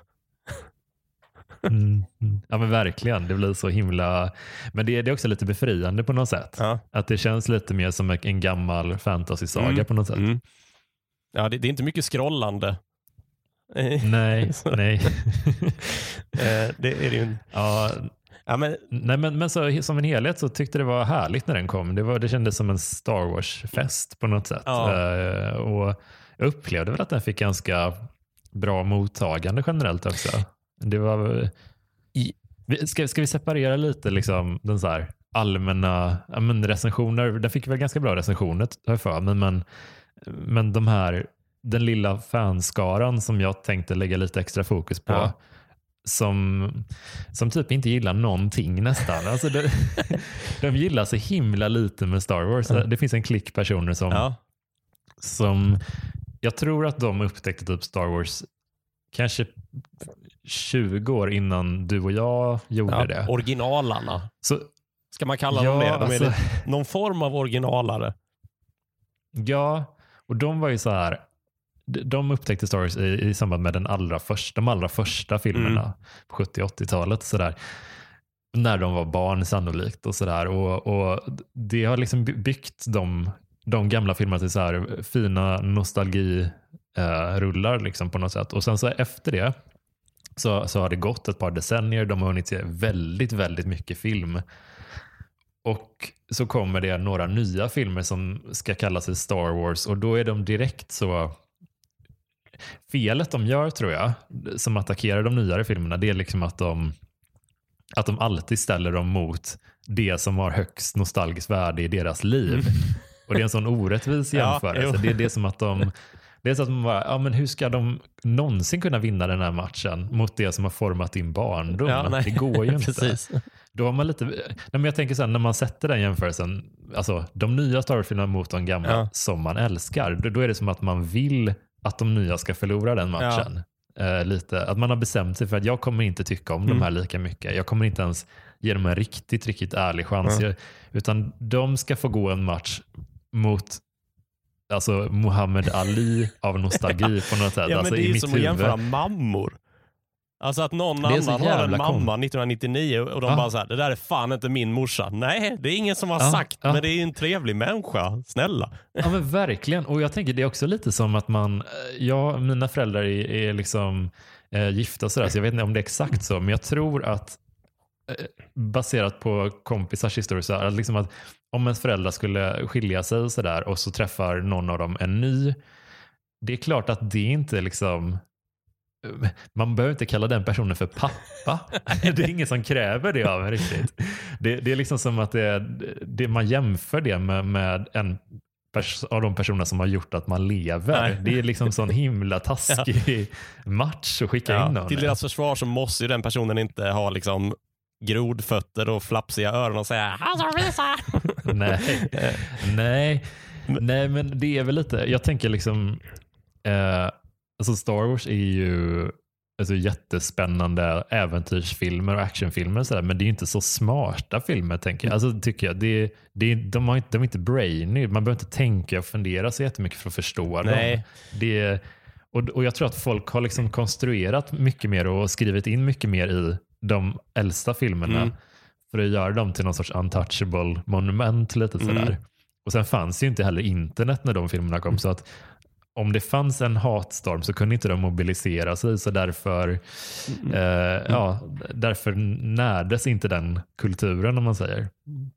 Mm, mm. Ja men verkligen, det blir så himla... Men det, det är också lite befriande på något sätt. Ja. Att det känns lite mer som en gammal fantasy-saga mm. på något sätt. Mm. Ja, det, det, är inte mycket scrollande. (laughs) Nej, nej. (laughs) Eh, det är det ju. Ja, ja, men... Nej, men, men så, som en helhet så tyckte det var härligt när den kom. Det, var, det kändes som en Star Wars-fest på något sätt. Ja. Uh, och jag upplevde väl att den fick ganska bra mottagande generellt också. Det var... I... Ska, ska vi separera lite liksom, den så allmänna ja, men recensioner? Den fick väl ganska bra recensioner har jag för mig, men men de här, den lilla fanskaran som jag tänkte lägga lite extra fokus på. Ja. Som, som typ inte gillar någonting nästan. Alltså de, (laughs) de gillar så himla lite med Star Wars. Ja. Det finns en klick personer som, ja. som jag tror att de upptäckte typ Star Wars kanske 20 år innan du och jag gjorde ja, det. Originalarna. Så, Ska man kalla dem det? De är alltså, någon form av originalare. Ja, och de var ju så här, de upptäckte Star Wars i, i samband med den allra första, de allra första filmerna mm. på 70 80-talet. Så när de var barn sannolikt. och, så där. Och, och Det har liksom byggt de, de gamla filmerna till så här fina nostalgirullar eh, liksom på något sätt. Och sen så efter det så, så har det gått ett par decennier. De har hunnit se väldigt, väldigt mycket film. Och så kommer det några nya filmer som ska kalla sig Star Wars och då är de direkt så Felet de gör tror jag, som attackerar de nyare filmerna, det är liksom att de, att de alltid ställer dem mot det som har högst nostalgiskt värde i deras liv. Mm. (laughs) Och det är en sån orättvis jämförelse. Ja, det är det som att de det är så att man bara, ja, men hur ska de någonsin kunna vinna den här matchen mot det som har format din barndom? Ja, det går ju (laughs) inte. Då har man lite, nej, men jag tänker så här, när man sätter den jämförelsen, alltså de nya Star Wars-filmerna mot de gamla ja. som man älskar, då, då, är det som att man vill att de nya ska förlora den matchen. Ja. Eh, lite, att man har bestämt sig för att jag kommer inte tycka om mm. de här lika mycket. Jag kommer inte ens ge dem en riktigt, riktigt ärlig chans. Ja. Utan de ska få gå en match mot alltså Muhammad Ali av nostalgi (laughs) på något sätt. Ja, alltså, men det är ju som huvud. att jämföra mammor. Alltså att någon annan har en mamma kom- 1999 och de Ja. bara så här, det där är fan inte min morsa. Nej, det är ingen som har Ja, sagt, ja. men det är ju en trevlig människa. Snälla. Ja men verkligen. Och jag tänker det är också lite som att man, eh, ja mina föräldrar är, är liksom eh, gifta och sådär så jag vet inte om det är exakt så men jag tror att eh, baserat på kompisars historia så här, liksom att om ens föräldrar skulle skilja sig och sådär och så träffar någon av dem en ny det är klart att det inte liksom man behöver inte kalla den personen för pappa. (laughs) Det är ingen som kräver det av en riktigt. Det, det är liksom som att det, det, man jämför det med, med en av de personer som har gjort att man lever. Nej. Det är liksom sån himla (laughs) taskig match att skicka in Ja, någon. till deras försvar så måste ju den personen inte ha liksom grodfötter och flapsiga öron och säga. (laughs) Nej. Nej. Nej, men det är väl lite, jag tänker liksom, eh, alltså Star Wars är ju alltså, jättespännande äventyrsfilmer och actionfilmer och sådär, men det är ju inte så smarta filmer tänker jag. Alltså, tycker jag. Det, det, de, har inte, de är inte brainy, man behöver inte tänka och fundera så jättemycket för att förstå Nej. dem. Det, och, och jag tror att folk har liksom konstruerat mycket mer och skrivit in mycket mer i de äldsta filmerna Mm. för att göra dem till någon sorts untouchable monument lite sådär. Mm. Och sen fanns ju inte heller internet när de filmerna kom så att om det fanns en hatstorm så kunde inte de mobilisera sig så därför, Mm. eh, ja, därför närdes inte den kulturen om man säger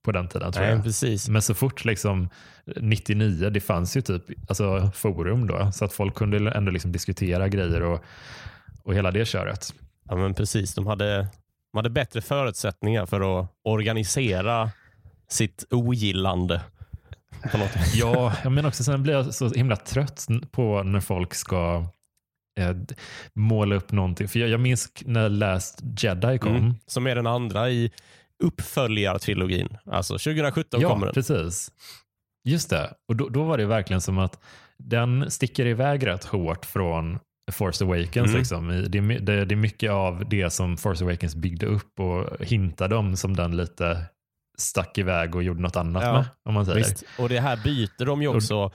på den tiden tror Nej, jag. precis. Men så fort liksom 99, det fanns ju typ alltså, forum då så att folk kunde ändå liksom diskutera grejer och, och hela det köret. Ja, men precis. De hade, de hade bättre förutsättningar för att organisera sitt ogillande. Ja, jag menar också sen blir jag så himla trött på när folk ska eh, måla upp någonting. För jag, jag minns när Last Jedi kom. Mm. Som är den andra i uppföljartrilogin. Alltså 2017 ja, kommer den. precis. Just det. Och då, då var det verkligen som att den sticker iväg rätt hårt från Force Awakens. Mm. Liksom. Det, är det, det är mycket av det som Force Awakens byggde upp och hintade om som den lite stack iväg och gjorde något annat Ja, med. Om man säger. Visst. Och det här byter de ju också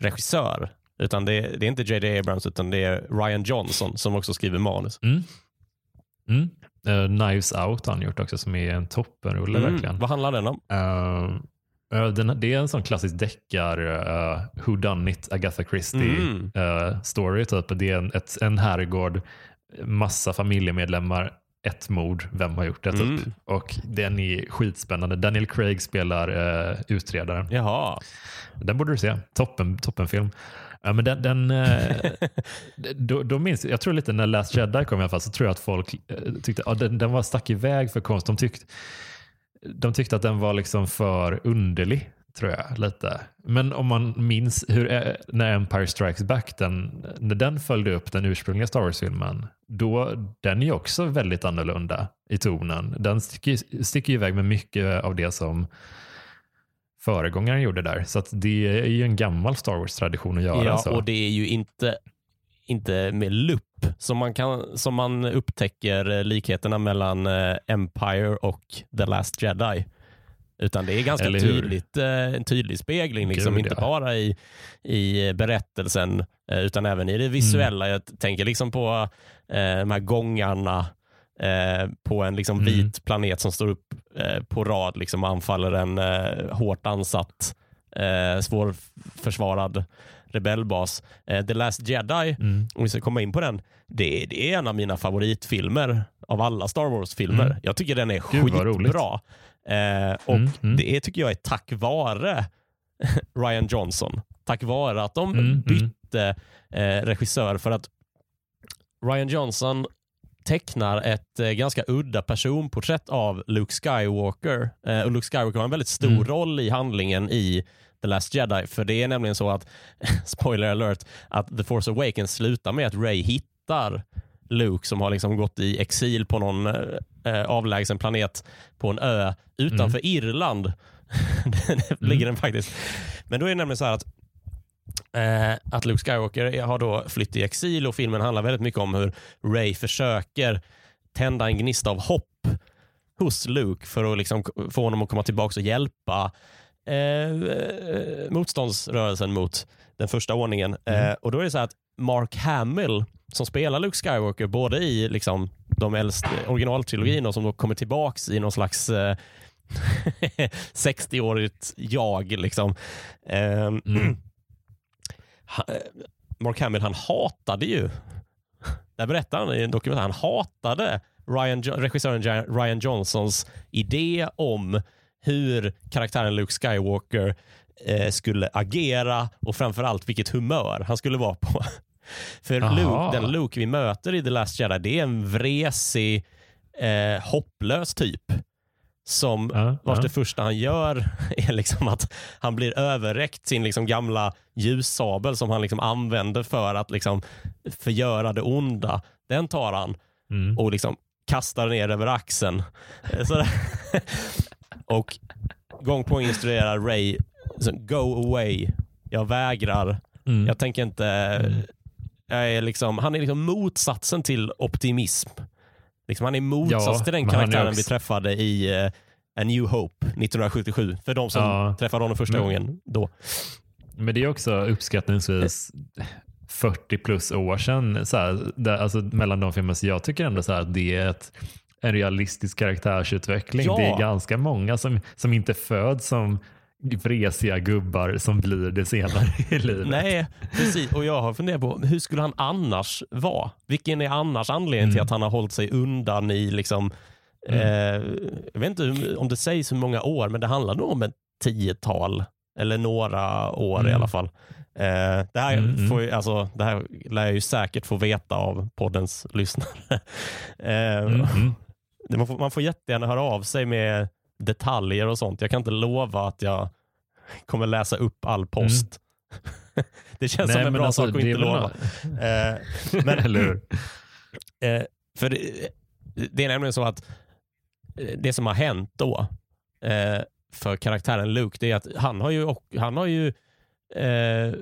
regissör. Utan det, det är inte J.J. Abrams utan det är Ryan Johnson som också skriver manus. Mm. Mm. Eh, Knives Out har han gjort också som är en toppenrulle verkligen. Mm. Vad handlar den om? Uh, uh, den, det är en sån klassisk deckar uh, Who Done It Agatha Christie Mm. uh, story. Typ. Det är en, ett, en herrgård, massa familjemedlemmar, ett mord, vem har gjort det? Typ. Mm. Och den är skitspännande. Daniel Craig spelar uh, utredaren. Jaha. Den borde du se. Toppen, toppenfilm. Ja, men den, den, eh, (laughs) då, då minns, jag tror lite när Last Jedi kom i alla fall så tror jag att folk eh, tyckte att den, den var stack iväg för konst. De tyckte, de tyckte att den var liksom för underlig tror jag lite. Men om man minns hur, eh, när Empire Strikes Back, den, när den följde upp den ursprungliga Star Wars-filmen, då, den är ju också väldigt annorlunda i tonen. Den sticker, sticker iväg med mycket av det som föregångaren gjorde där. Så det är ju en gammal Star Wars-tradition att göra Ja, så. och det är ju inte, inte med lupp som man, kan, som man upptäcker likheterna mellan eh, Empire och The Last Jedi. Utan det är ganska tydligt, eh, en tydlig spegling, liksom, Gud, inte ja. bara i, i berättelsen eh, utan även i det visuella. Jag tänker liksom på eh, de här gångarna eh, på en liksom Mm. vit planet som står upp eh, på rad liksom, och anfaller en eh, hårt ansatt, eh, svårförsvarad rebellbas. Eh, The Last Jedi, Mm. om vi ska komma in på den, det, det är en av mina favoritfilmer av alla Star Wars-filmer. Mm. Jag tycker den är Gud, skitbra. Eh, och Mm, mm. det tycker jag är tack vare (laughs) Ryan Johnson. Tack vare att de Mm, mm. bytte eh, regissör för att Ryan Johnson tecknar ett eh, ganska udda personporträtt av Luke Skywalker. Eh, och Luke Skywalker har en väldigt stor Mm. roll i handlingen i The Last Jedi. För det är nämligen så att, (laughs) spoiler alert, att The Force Awakens slutar med att Ray hittar Luke som har liksom gått i exil på någon eh, avlägsen planet på en ö utanför Irland. Där (laughs) ligger den faktiskt. Men då är det nämligen så här att eh, att Luke Skywalker har då flytt i exil och filmen handlar väldigt mycket om hur Ray försöker tända en gnista av hopp hos Luke för att liksom få honom att komma tillbaka och hjälpa eh, eh, motståndsrörelsen mot den första ordningen. Eh, och då är det så här att Mark Hamill som spelar Luke Skywalker både i liksom, de äldsta originaltrilogin och som då kommer tillbaks i någon slags eh, (laughs) 60-årigt jag. Liksom. Eh, Mm. (clears throat) eh, Mark Hamill han hatade ju, där berättar han i en dokumentär, han hatade Ryan, regissören Ryan Johnsons idé om hur karaktären Luke Skywalker eh, skulle agera och framförallt vilket humör han skulle vara på. (laughs) För. Luke, den Luke vi möter i The Last Jedi, det är en vresig, eh, hopplös typ. Som Ja, vars ja. det första han gör (laughs) är liksom att han blir överräckt sin liksom gamla ljussabel som han liksom använder för att liksom förgöra det onda. Den tar han Mm. och liksom kastar ner över axeln. Eh, (laughs) och gång på gång instruerar Ray, go away, jag vägrar, Mm. jag tänker inte... Jag är liksom, han är liksom motsatsen till optimism. Liksom han är motsats Ja, till den karaktären också- vi träffade i eh, A New Hope 1977. För de som Ja. träffade honom första Men- gången då. Men det är också uppskattningsvis 40 plus år sedan, så här, där, alltså mellan de filmer, så jag tycker ändå så här att det är ett, en realistisk karaktärsutveckling. Ja. Det är ganska många som, som inte föds som vresiga gubbar som blir det senare i (laughs) livet. Nej, precis. Och jag har funderat på hur skulle han annars vara? Vilken är annars anledningen till Mm. att han har hållit sig undan i liksom, Mm. eh, jag vet inte om det sägs hur många år, men det handlar nog om ett tiotal eller några år i Mm. alla fall. Eh, det, här Mm, mm. får alltså, det här lär jag ju säkert få veta av poddens lyssnare. (laughs) eh, Mm, man, får, man får jättegärna höra av sig med detaljer och sånt. Jag kan inte lova att jag kommer läsa upp all post. (laughs) det känns som en bra alltså, sak att inte lova. Eh, (laughs) men, Eller hur? eh, för det, det är nämligen så att eh, det som har hänt då eh, för karaktären Luke, det är att han har ju, och, han har ju eh, eh,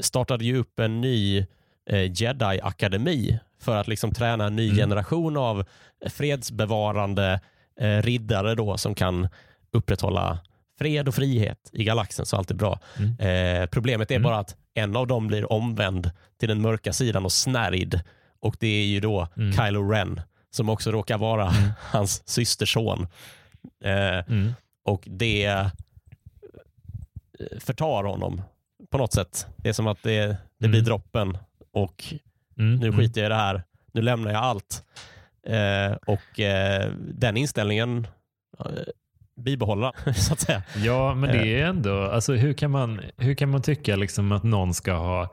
startade ju upp en ny eh, Jedi-akademi för att liksom träna en ny Mm. generation av fredsbevarande eh, riddare då som kan upprätthålla fred och frihet i galaxen så allt är bra. Mm. Eh, problemet är Mm. bara att en av dem blir omvänd till den mörka sidan och snärjd och det är ju då Mm. Kylo Ren som också råkar vara (laughs) hans systerson. Eh, Mm. och det eh, förtar honom på något sätt. Det är som att det, det blir Mm. droppen och Mm. nu Mm. skiter jag i det här. Nu lämnar jag allt. Eh, och eh, den inställningen eh, bibehålla (laughs) så att säga. Ja, men Eh. det är ändå, alltså hur kan man, hur kan man tycka liksom att någon ska ha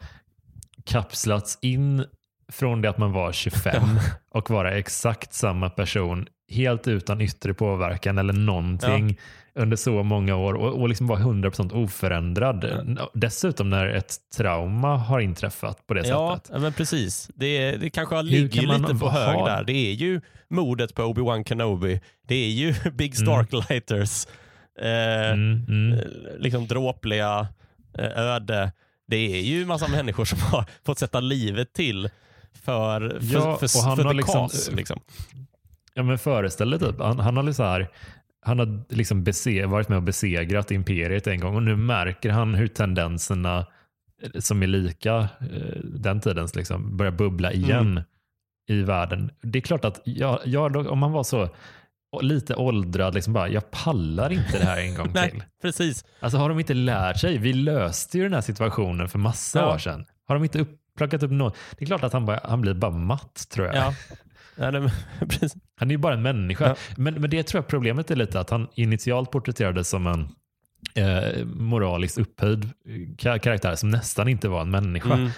kapslats in från det att man var 25 (laughs) och vara exakt samma person helt utan yttre påverkan eller någonting under så många år och, och liksom vara 100% oförändrad. Dessutom när ett trauma har inträffat på det Ja, sättet. men precis. Det, det kanske har ligger kan lite på hög där. Det är ju mordet på Obi-Wan Kenobi. Det är ju (laughs) Big Starklighters eh, Mm, mm. eh, liksom dråpliga eh, öde. Det är ju massa människor som har (laughs) fått sätta livet till för, för, Ja, för, för the liksom-. Liksom. Ja, men föreställ dig typ, han, han har liksom här, han har liksom varit med och besegrat imperiet en gång och nu märker han hur tendenserna eh, som är lika eh, den tidens liksom, börjar bubbla igen i världen. Det är klart att jag, jag, om man var så lite åldrad, liksom bara, jag pallar inte det här en gång (laughs) Nej, till. precis. Alltså har de inte lärt sig? Vi löste ju den här situationen för massa Ja. år sedan. Har de inte upp, plockat upp något? Det är klart att han, bara, han blir bara matt tror jag. Ja. Ja, det. (laughs) Han är ju bara en människa. Ja. Men, men det tror jag problemet är lite att han initialt porträtterades som en eh, moraliskt upphöjd ka- karaktär som nästan inte var en människa. Mm.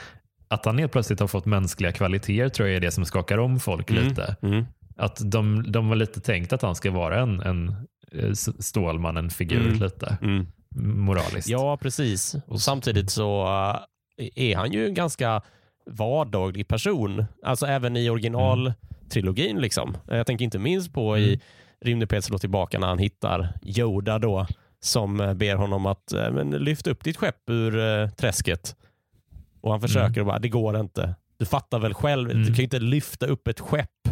Att han helt plötsligt har fått mänskliga kvaliteter tror jag är det som skakar om folk Mm. lite. Mm. Att de, de var lite tänkt att han ska vara en, en eh, Stålman, en figur Mm. lite Mm. moraliskt. Ja, precis. Och samtidigt så äh, är han ju en ganska vardaglig person. Alltså även i originaltrilogin. Liksom. Jag tänker inte minst på i Mm. Rymdepet slår tillbaka när han hittar Yoda då som eh, ber honom att äh, men, lyfta upp ditt skepp ur äh, träsket. Och han försöker och bara, det går inte. Du fattar väl själv, Mm. du kan ju inte lyfta upp ett skepp.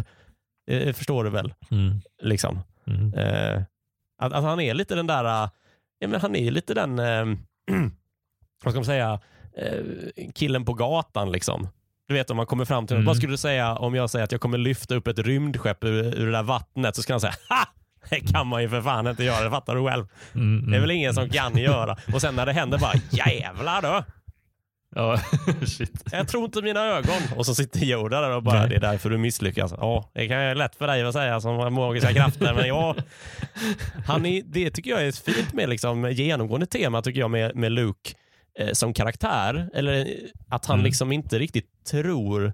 Eh, förstår du väl? Mm. Liksom. Mm. Eh, att, att han är lite den där, eh, ja, men han är lite den, eh, (clears throat) vad ska man säga, eh, killen på gatan. liksom. Du vet om man kommer fram till Mm. Vad skulle du säga om jag säger att jag kommer lyfta upp ett rymdskepp ur, ur det där vattnet? Så ska han säga ha! Det kan man ju för fan inte göra, det fattar du själv. Mm, Det är väl mm. ingen som kan göra. Och sen när det händer bara jävlar då. Ja, (laughs) shit. Jag tror inte mina ögon. Och så sitter Yoda där och bara, Nej. det är därför du misslyckas. Ja, det kan ju lätt för dig att säga som har magiska krafter, men ja. Han är, det tycker jag är fint med liksom, genomgående tema tycker jag med, med Luke eh, som karaktär. Eller eh, att han Mm. liksom inte riktigt tror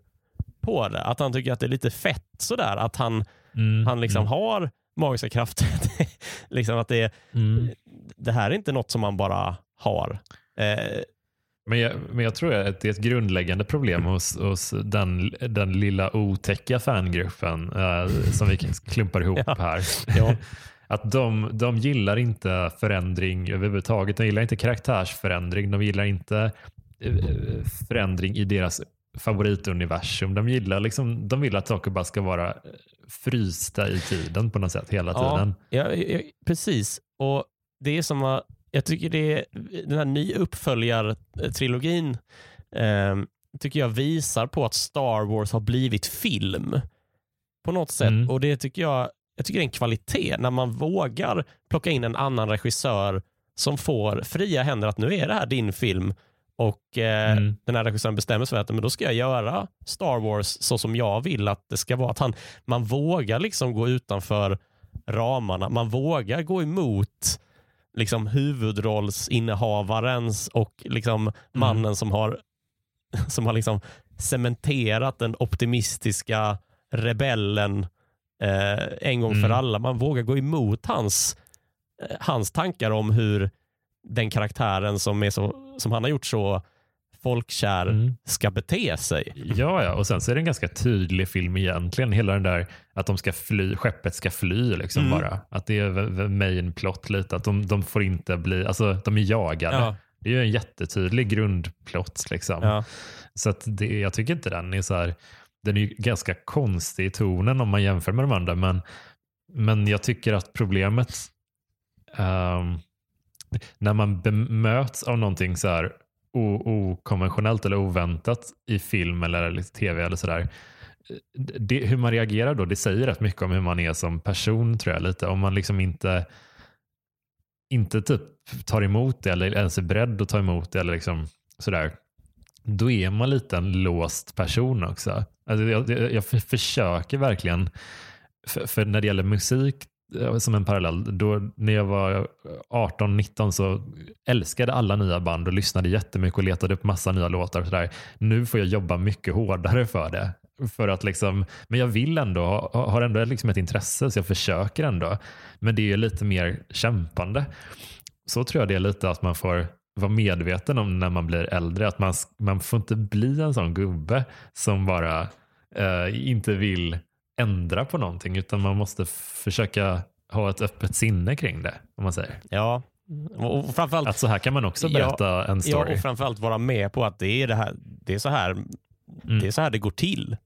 på det. Att han tycker att det är lite fett sådär. Att han, Mm, han liksom mm, har magiska krafter. (laughs) liksom att det, mm. det här är inte något som man bara har. Eh, Men jag, men jag tror att det är ett grundläggande problem hos, hos den, den lilla otäcka fangruppen eh, som vi (laughs) klumpar ihop Ja. här. ja. (laughs) Att de, de gillar inte förändring överhuvudtaget. De gillar inte karaktärsförändring. De gillar inte eh, förändring i deras favorituniversum. De gillar liksom, de vill att saker bara ska vara eh, frysta i tiden på något sätt hela tiden. Ja, ja, precis. Och det är som att, jag tycker det är, den här nya uppföljartrilogin eh, tycker jag visar på att Star Wars har blivit film på något sätt. Mm. Och det tycker jag, jag tycker det är en kvalitet när man vågar plocka in en annan regissör som får fria händer att nu är det här din film och eh, Mm. den här regissören bestämmer sig för att men då ska jag göra Star Wars så som jag vill att det ska vara. Att han, man vågar liksom gå utanför ramarna. Man vågar gå emot liksom huvudrollsinnehavarens och liksom mannen som har, (laughs) som har liksom cementerat den optimistiska rebellen eh, en gång för Mm. alla. Man vågar gå emot hans, eh, hans tankar om hur den karaktären som, är så, som han har gjort så folkkär Mm. ska bete sig. Ja, ja, och sen så är det en ganska tydlig film egentligen. Hela den där att de ska fly, skeppet ska fly liksom Mm. bara. Att det är main plot lite. Att de, de får inte bli, alltså de är jagade. Ja, Det är ju en jättetydlig grundplott liksom. ja. Så att det, jag tycker inte den är så här, den är ju ganska konstig i tonen om man jämför med de andra. Men, men jag tycker att problemet ehm, när man bemöts av någonting så här okonventionellt eller oväntat i film eller tv eller sådär. Det, hur man reagerar då, det säger rätt mycket om hur man är som person tror jag lite. Om man liksom inte, inte typ tar emot det eller ens är beredd att ta emot det eller liksom sådär. Då är man lite en låst person också. Alltså jag, jag, jag försöker verkligen, för, för när det gäller musik Eh, som en parallell, då när jag var 18-19 så älskade alla nya band och lyssnade jättemycket och letade upp massa nya låtar. Och sådär. Nu får jag jobba mycket hårdare för det. För att liksom, men jag vill ändå, har ändå liksom ett intresse så jag försöker ändå. Men det är lite mer kämpande. Så tror jag det är lite att man får vara medveten om när man blir äldre. Att man, man får inte bli en sån gubbe som bara eh, inte vill ändra på någonting utan man måste försöka ha ett öppet sinne kring det. Om man säger. ja. Och framförallt, Att så här kan man också Ja, berätta en ja, story. och framförallt vara med på att det är, det här, det är, så, här, Mm. det, är så här det går till.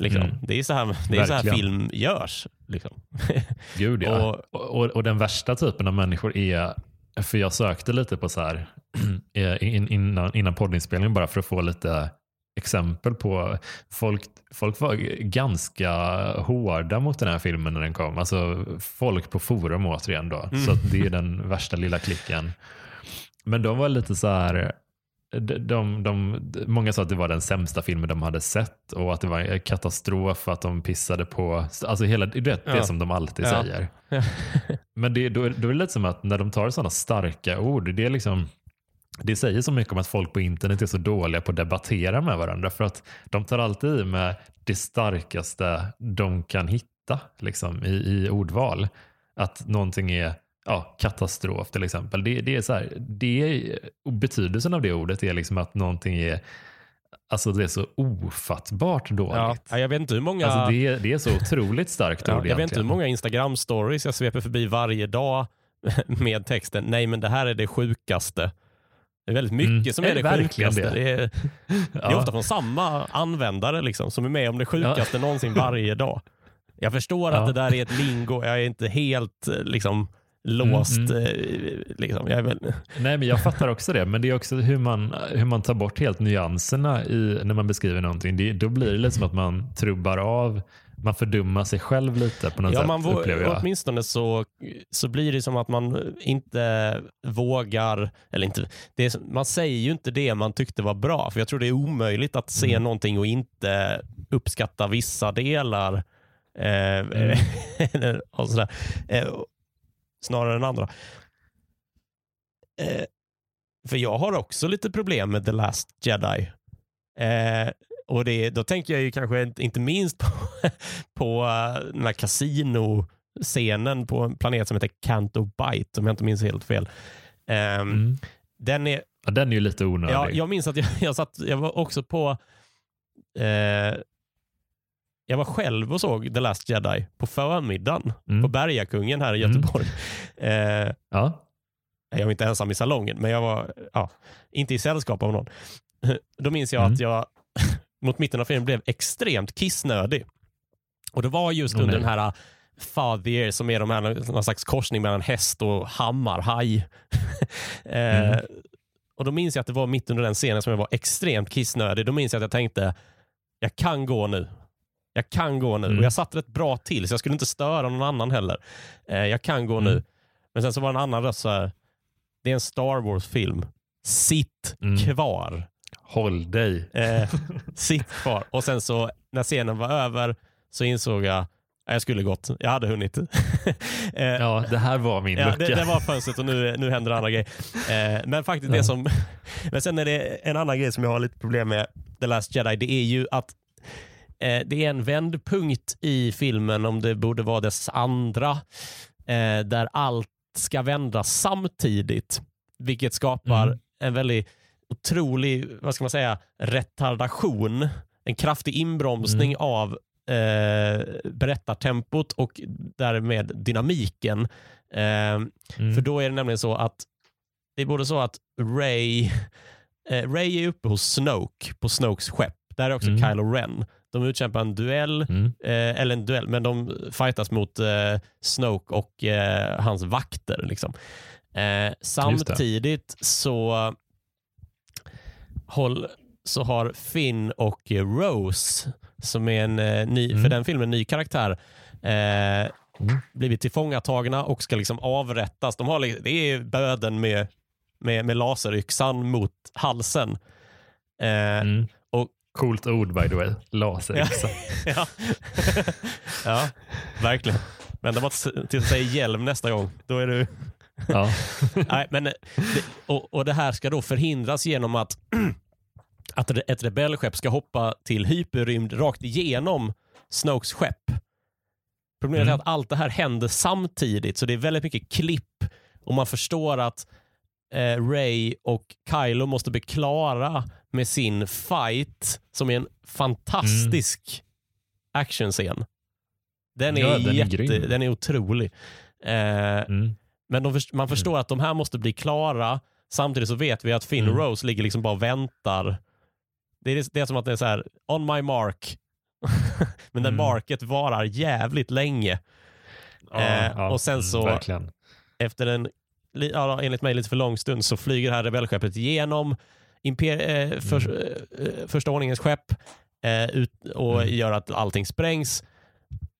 Liksom. Mm. Det är så här, det är så här film görs. Liksom. (laughs) Gud ja. Och- Och, och, den värsta typen av människor är, för jag sökte lite på så här (clears throat) eh, in, innan, innan poddinspelningen bara för att få lite exempel på folk, folk var ganska hårda mot den här filmen när den kom. Alltså folk på forum återigen då. Mm. Så det är den värsta lilla klicken. Men de var lite så här, de, de, de, många sa att det var den sämsta filmen de hade sett och att det var en katastrof att de pissade på, alltså hela, det, det Ja. som de alltid Ja. säger. Men det, då, då är det lite som att när de tar sådana starka ord, det är liksom det säger så mycket om att folk på internet är så dåliga på att debattera med varandra för att de tar alltid i med det starkaste de kan hitta liksom, i, i ordval. Att någonting är ja, katastrof till exempel. Det, det är så här, det är, betydelsen av det ordet är liksom att någonting är Alltså det är så ofattbart dåligt. Ja, ja, jag vet inte hur många, Alltså det, är- det är så otroligt starkt (laughs) ja, ord jag vet inte hur många Instagram-stories jag sveper förbi varje dag (laughs) med texten nej men det här är det sjukaste. Det är väldigt mycket Mm. som Är är det, det sjukaste. det? Det är, det är Ja. ofta från samma användare liksom, som är med om det sjukaste någonsin varje dag. Jag förstår Ja. att det där är ett lingo. Jag är inte helt eh, liksom, låst. Mm, eh, Liksom. Jag väl, Nej, men jag fattar också det. Men det är också hur man, hur man tar bort helt nyanserna i, när man beskriver någonting. Det, då blir det lite som att man trubbar av, man fördummar sig själv lite på något ja, sätt. man vå- upplever jag. åtminstone så, så blir det som att man inte vågar, eller inte, det är, man säger ju inte det man tyckte var bra, för jag tror det är omöjligt att se Mm. någonting och inte uppskatta vissa delar. Eh, Mm. (laughs) eller- och sådär. Eh, snarare än andra. Eh, för jag har också lite problem med The Last Jedi. Eh, och det, då tänker jag ju kanske inte- minst på, (laughs) på eh, den här kasinoscenen på en planet som heter Canto Bite, om jag inte minns helt fel. Ehm, Mm. Den är, Ja, den är ju lite onödig. ja, jag minns att jag, jag, satt, jag var också på eh, jag var själv och såg The Last Jedi på förmiddagen Mm. på Bergakungen här i Mm. Göteborg. (laughs) Eh, ja. jag var inte ensam i salongen, men jag var ja, inte i sällskap av någon. (laughs) Då minns jag Mm. att jag mot mitten av filmen blev extremt kissnödig. Och det var just Åh, under nej. den här Fathier som är de här, någon slags korsning mellan häst och hammarhaj. (laughs) eh, Mm. och då minns jag att det var mitt under den scenen som jag var extremt kissnödig. Då minns jag att jag tänkte, jag kan gå nu. Jag kan gå nu. Mm. Och jag satt rätt bra till, så jag skulle inte störa någon annan heller. Eh, jag kan gå Mm. nu. Men sen så var det en annan röst så här, det är en Star Wars-film. Sitt Mm. kvar. Håll dig. Eh, sitt kvar. Och sen så när scenen var över så insåg jag att jag skulle gått. Jag hade hunnit. (laughs) eh, Ja, det här var min Ja, lucka. det, det var fönstret och nu, nu händer andra grejer. Eh, men faktiskt det Ja. som... (laughs) Men sen är det en annan grej som jag har lite problem med The Last Jedi. Det är ju att eh, det är en vändpunkt i filmen, om det borde vara dess andra, eh, där allt ska vända samtidigt. Vilket skapar Mm. en väldigt otrolig, vad ska man säga, retardation. En kraftig inbromsning Mm. av eh, berättartempot och därmed dynamiken. Eh, Mm. För då är det nämligen så att det är både så att Ray, eh, Ray är uppe hos Snoke på Snokes skepp. Där är också Mm. Kylo Ren. De utkämpar en duell, Mm. eh, eller en duell, men de fightas mot eh, Snoke och eh, hans vakter. Liksom. Eh, samtidigt så, håll, så har Finn och eh, Rose, som är en eh, ny, Mm. för den filmen, en ny karaktär, eh, Mm. blivit tillfångatagna och ska liksom avrättas. De har, det är böden med, med, med laseryxan mot halsen. Eh, Mm. och- Coolt ord by the way. Laseryxa. (laughs) ja. (laughs) ja, verkligen. Vänta bara tills tills jag säger hjälm nästa gång. Då är du... ja. (laughs) Nej, men, eh, det, och, och det här ska då förhindras genom att, (clears throat) att ett rebellskepp ska hoppa till hyperrymd rakt igenom Snokes skepp. Problemet är Mm. att allt det här händer samtidigt, så det är väldigt mycket klipp och man förstår att eh, Ray och Kylo måste bli klara med sin fight som är en fantastisk actionscen. Den är, Ja, den är jätte, den är otrolig. Eh, Mm. Men de, man förstår att de här måste bli klara. Samtidigt så vet vi att Finn och Mm. Rose ligger liksom bara och väntar. Det är, det är som att det är så här, on my mark. (laughs) Men den Mm. market varar jävligt länge. Eh, och sen mm, så- Verkligen. Efter en, ja, enligt mig, lite för lång stund så flyger det här rebellskeppet igenom imper, eh, för, Mm. eh, första ordningens skepp eh, ut, och Mm. gör att allting sprängs.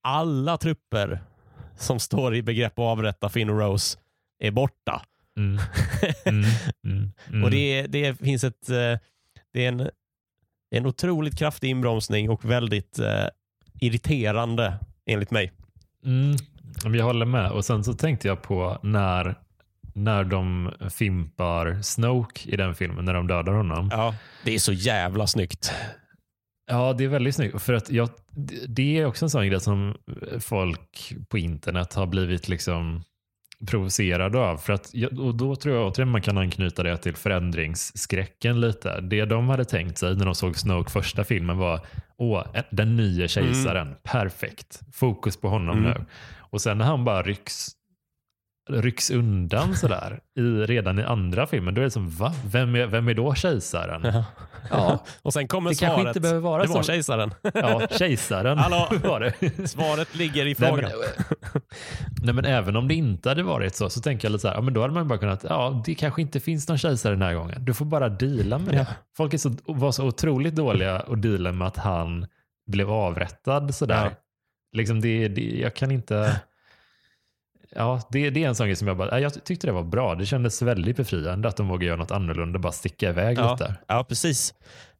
Alla trupper som står i begrepp att avrätta Finn och Rose är borta. Mm. (laughs) Mm. Mm. Mm. Och det, det finns ett, eh, det är en, en otroligt kraftig inbromsning och väldigt eh, irriterande enligt mig. Mm, jag håller med. Och sen så tänkte jag på när, när de fimpar Snoke i den filmen, när de dödar honom. Ja. Det är så jävla snyggt. Ja, det är väldigt snyggt. För att jag, det är också en sån grej som folk på internet har blivit liksom provocerade av. För att, och då tror jag återigen man kan anknyta det till förändringsskräcken lite. Det de hade tänkt sig när de såg Snoke första filmen var Åh, den nya kejsaren, perfekt. Fokus på honom Mm. nu. Och sen när han bara rycks rycks undan (laughs) sådär i, redan i andra filmen. Då är det som, va? Vem är, vem är då kejsaren? Ja. Ja, Och sen kommer det kanske svaret. inte behöver vara det var kejsaren. Ja, kejsaren (laughs) Hallå? (laughs) var det. Svaret ligger i Nej men, frågan. nej men även om det inte hade varit så, så tänker jag lite så här, ja, men då hade man bara kunnat, ja det kanske inte finns någon kejsare den här gången. Du får bara deala med det. Ja. Folk är så, var så otroligt dåliga att deala med att han blev avrättad sådär. Ja. Liksom det, det, jag kan inte... Ja, det, det är en sån grej som jag bara, ja, jag tyckte det var bra. Det kändes väldigt befriande att de vågade göra något annorlunda, bara sticka iväg Ja. lite. Ja, precis.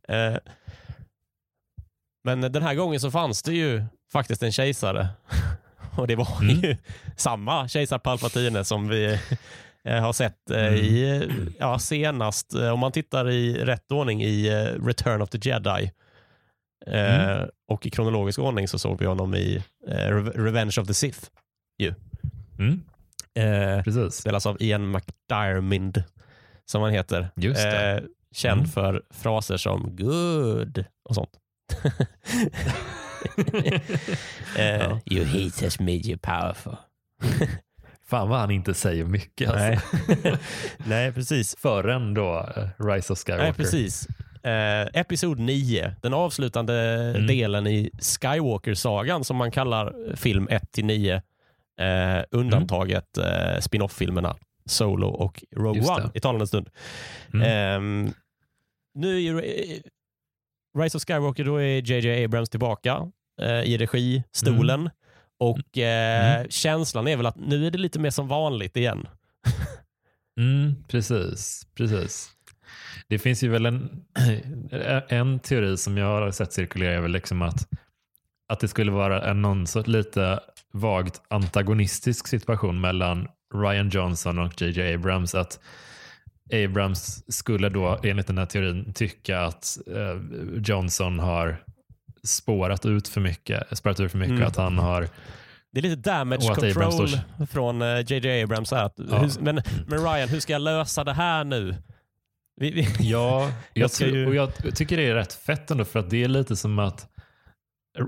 Eh, men den här gången så fanns det ju faktiskt en kejsare. (laughs) Och det var Mm. ju samma kejsar Palpatine som vi (laughs) eh, har sett eh, Mm. i, ja, senast, eh, om man tittar i rätt ordning, i eh, Return of the Jedi. Eh, Mm. Och i kronologisk ordning så såg vi honom i eh, Re- Revenge of the Sith. Mm, Eh, precis. spelas av Ian McDiarmid, som han heter. Just. Eh, känd Mm. för fraser som good och sånt. (laughs) eh, Ja. You hate has made you powerful. (laughs) Fan vad han inte säger mycket. Alltså. Nej. (laughs) Nej, precis. Förrän då eh, Rise of Skywalker. Nej, precis. Eh, episod 9, den avslutande Mm. delen i Skywalker-sagan som man kallar film 1-9. Eh, undantaget eh, spin-off-filmerna Solo och Rogue Just det. One i talande stund. Mm. Ehm, nu är ju eh, Rise of Skywalker, då är JJ Abrams tillbaka eh, i registolen. Mm. Och eh, känslan är väl att nu är det lite mer som vanligt igen. (laughs) Mm, precis, precis. Det finns ju väl en, (clears throat) en teori som jag har sett cirkulera är väl liksom att, att det skulle vara en någon så lite vagt antagonistisk situation mellan Ryan Johnson och JJ Abrams. Att Abrams skulle då enligt den här teorin tycka att eh, Johnson har spårat ut för mycket, spårat ut för mycket Mm. att han har Det är lite damage control från eh, JJ Abrams. Här, att, Ja. hur, men, men Ryan, hur ska jag lösa det här nu? Vi, vi, Ja, (laughs) jag, tror- ju- och jag tycker det är rätt fett ändå för att det är lite som att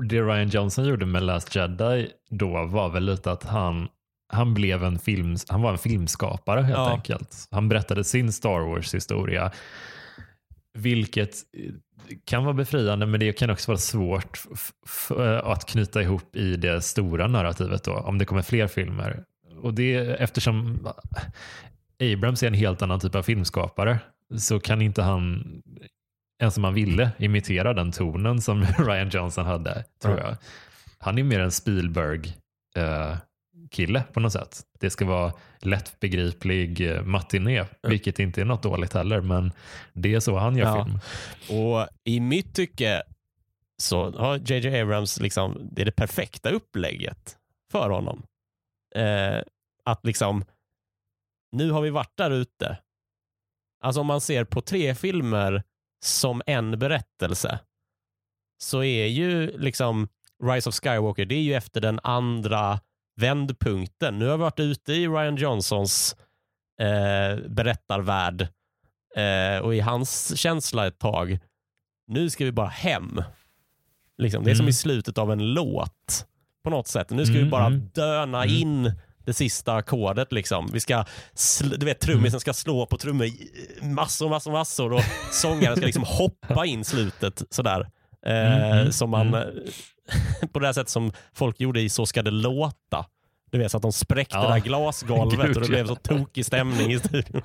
det Ryan Johnson gjorde med Last Jedi då var väl lite att han, han blev en film, han var en filmskapare helt Ja. enkelt. Han berättade sin Star Wars historia. Vilket kan vara befriande men det kan också vara svårt f- att knyta ihop i det stora narrativet då om det kommer fler filmer. Och det eftersom Abrams är en helt annan typ av filmskapare så kan inte han, ens om han ville, imitera den tonen som (laughs) Ryan Johnson hade, tror Ja. jag. Han är mer en Spielberg-kille på något sätt. Det ska vara lättbegriplig eh, matiné, vilket inte är något dåligt heller, men det är så han gör Ja. film. och i mitt tycke så har JJ Abrams liksom, det är det perfekta upplägget för honom. Eh, att liksom, nu har vi varit där ute. Alltså om man ser på tre filmer som en berättelse så är ju liksom Rise of Skywalker, det är ju efter den andra vändpunkten. Nu har vi varit ute i Ryan Johnsons eh, berättarvärld eh, och i hans känsla ett tag. Nu ska vi bara hem. Liksom, det är som Mm. i slutet av en låt på något sätt. Nu ska vi Mm, bara mm. döna Mm. in det sista ackordet. Liksom. Vi ska, du vet trummisen ska slå på trummor massor, massor, massor och (laughs) sångaren ska liksom hoppa in slutet sådär. Eh, Mm, mm, som man, mm. eh, (laughs) på det här sättet som folk gjorde i Så ska det låta. Du vet så att de spräckte Ja. det här glasgolvet Gud, och det blev så tokig stämning i studion.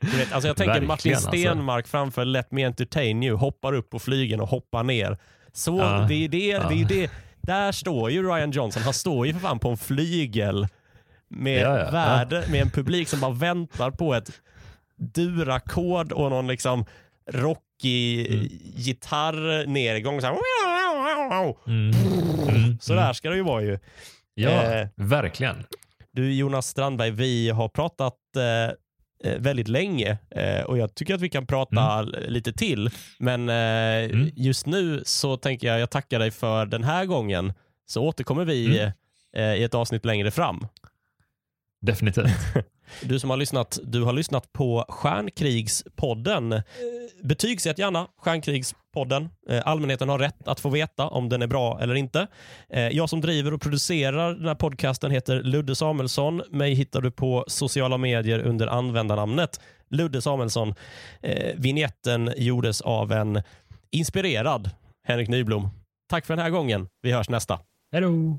Du vet, alltså jag tänker Verkligen, Martin alltså. Stenmark framför Let Me Entertain You, hoppar upp på flygen och hoppar ner. Så Ja. det är det, det är det. Där står ju Ryan Johnson, han står ju för fan på en flygel med, Ja, ja, värde, med en publik som bara väntar på ett durackord och någon liksom rockig Mm. gitarr. Så, här, Mm. Mm. så där ska det ju vara ju. Ja, Eh, verkligen. Du Jonas Strandberg, vi har pratat eh, väldigt länge eh, och jag tycker att vi kan prata l- lite till. Men eh, Mm. just nu så tänker jag jag tackar dig för den här gången. Så återkommer vi Mm. eh, i ett avsnitt längre fram. Definitivt. (laughs) Du som har lyssnat, du har lyssnat på Stjärnkrigspodden. Eh, Betygsätt gärna Stjärnkrigs podden. Eh, allmänheten har rätt att få veta om den är bra eller inte. Eh, jag som driver och producerar den här podcasten heter Ludde Samuelsson. Mig hittar du på sociala medier under användarnamnet Ludde Samuelsson. Eh, Vinjetten gjordes av en inspirerad Henrik Nyblom. Tack för den här gången. Vi hörs nästa. Hej då!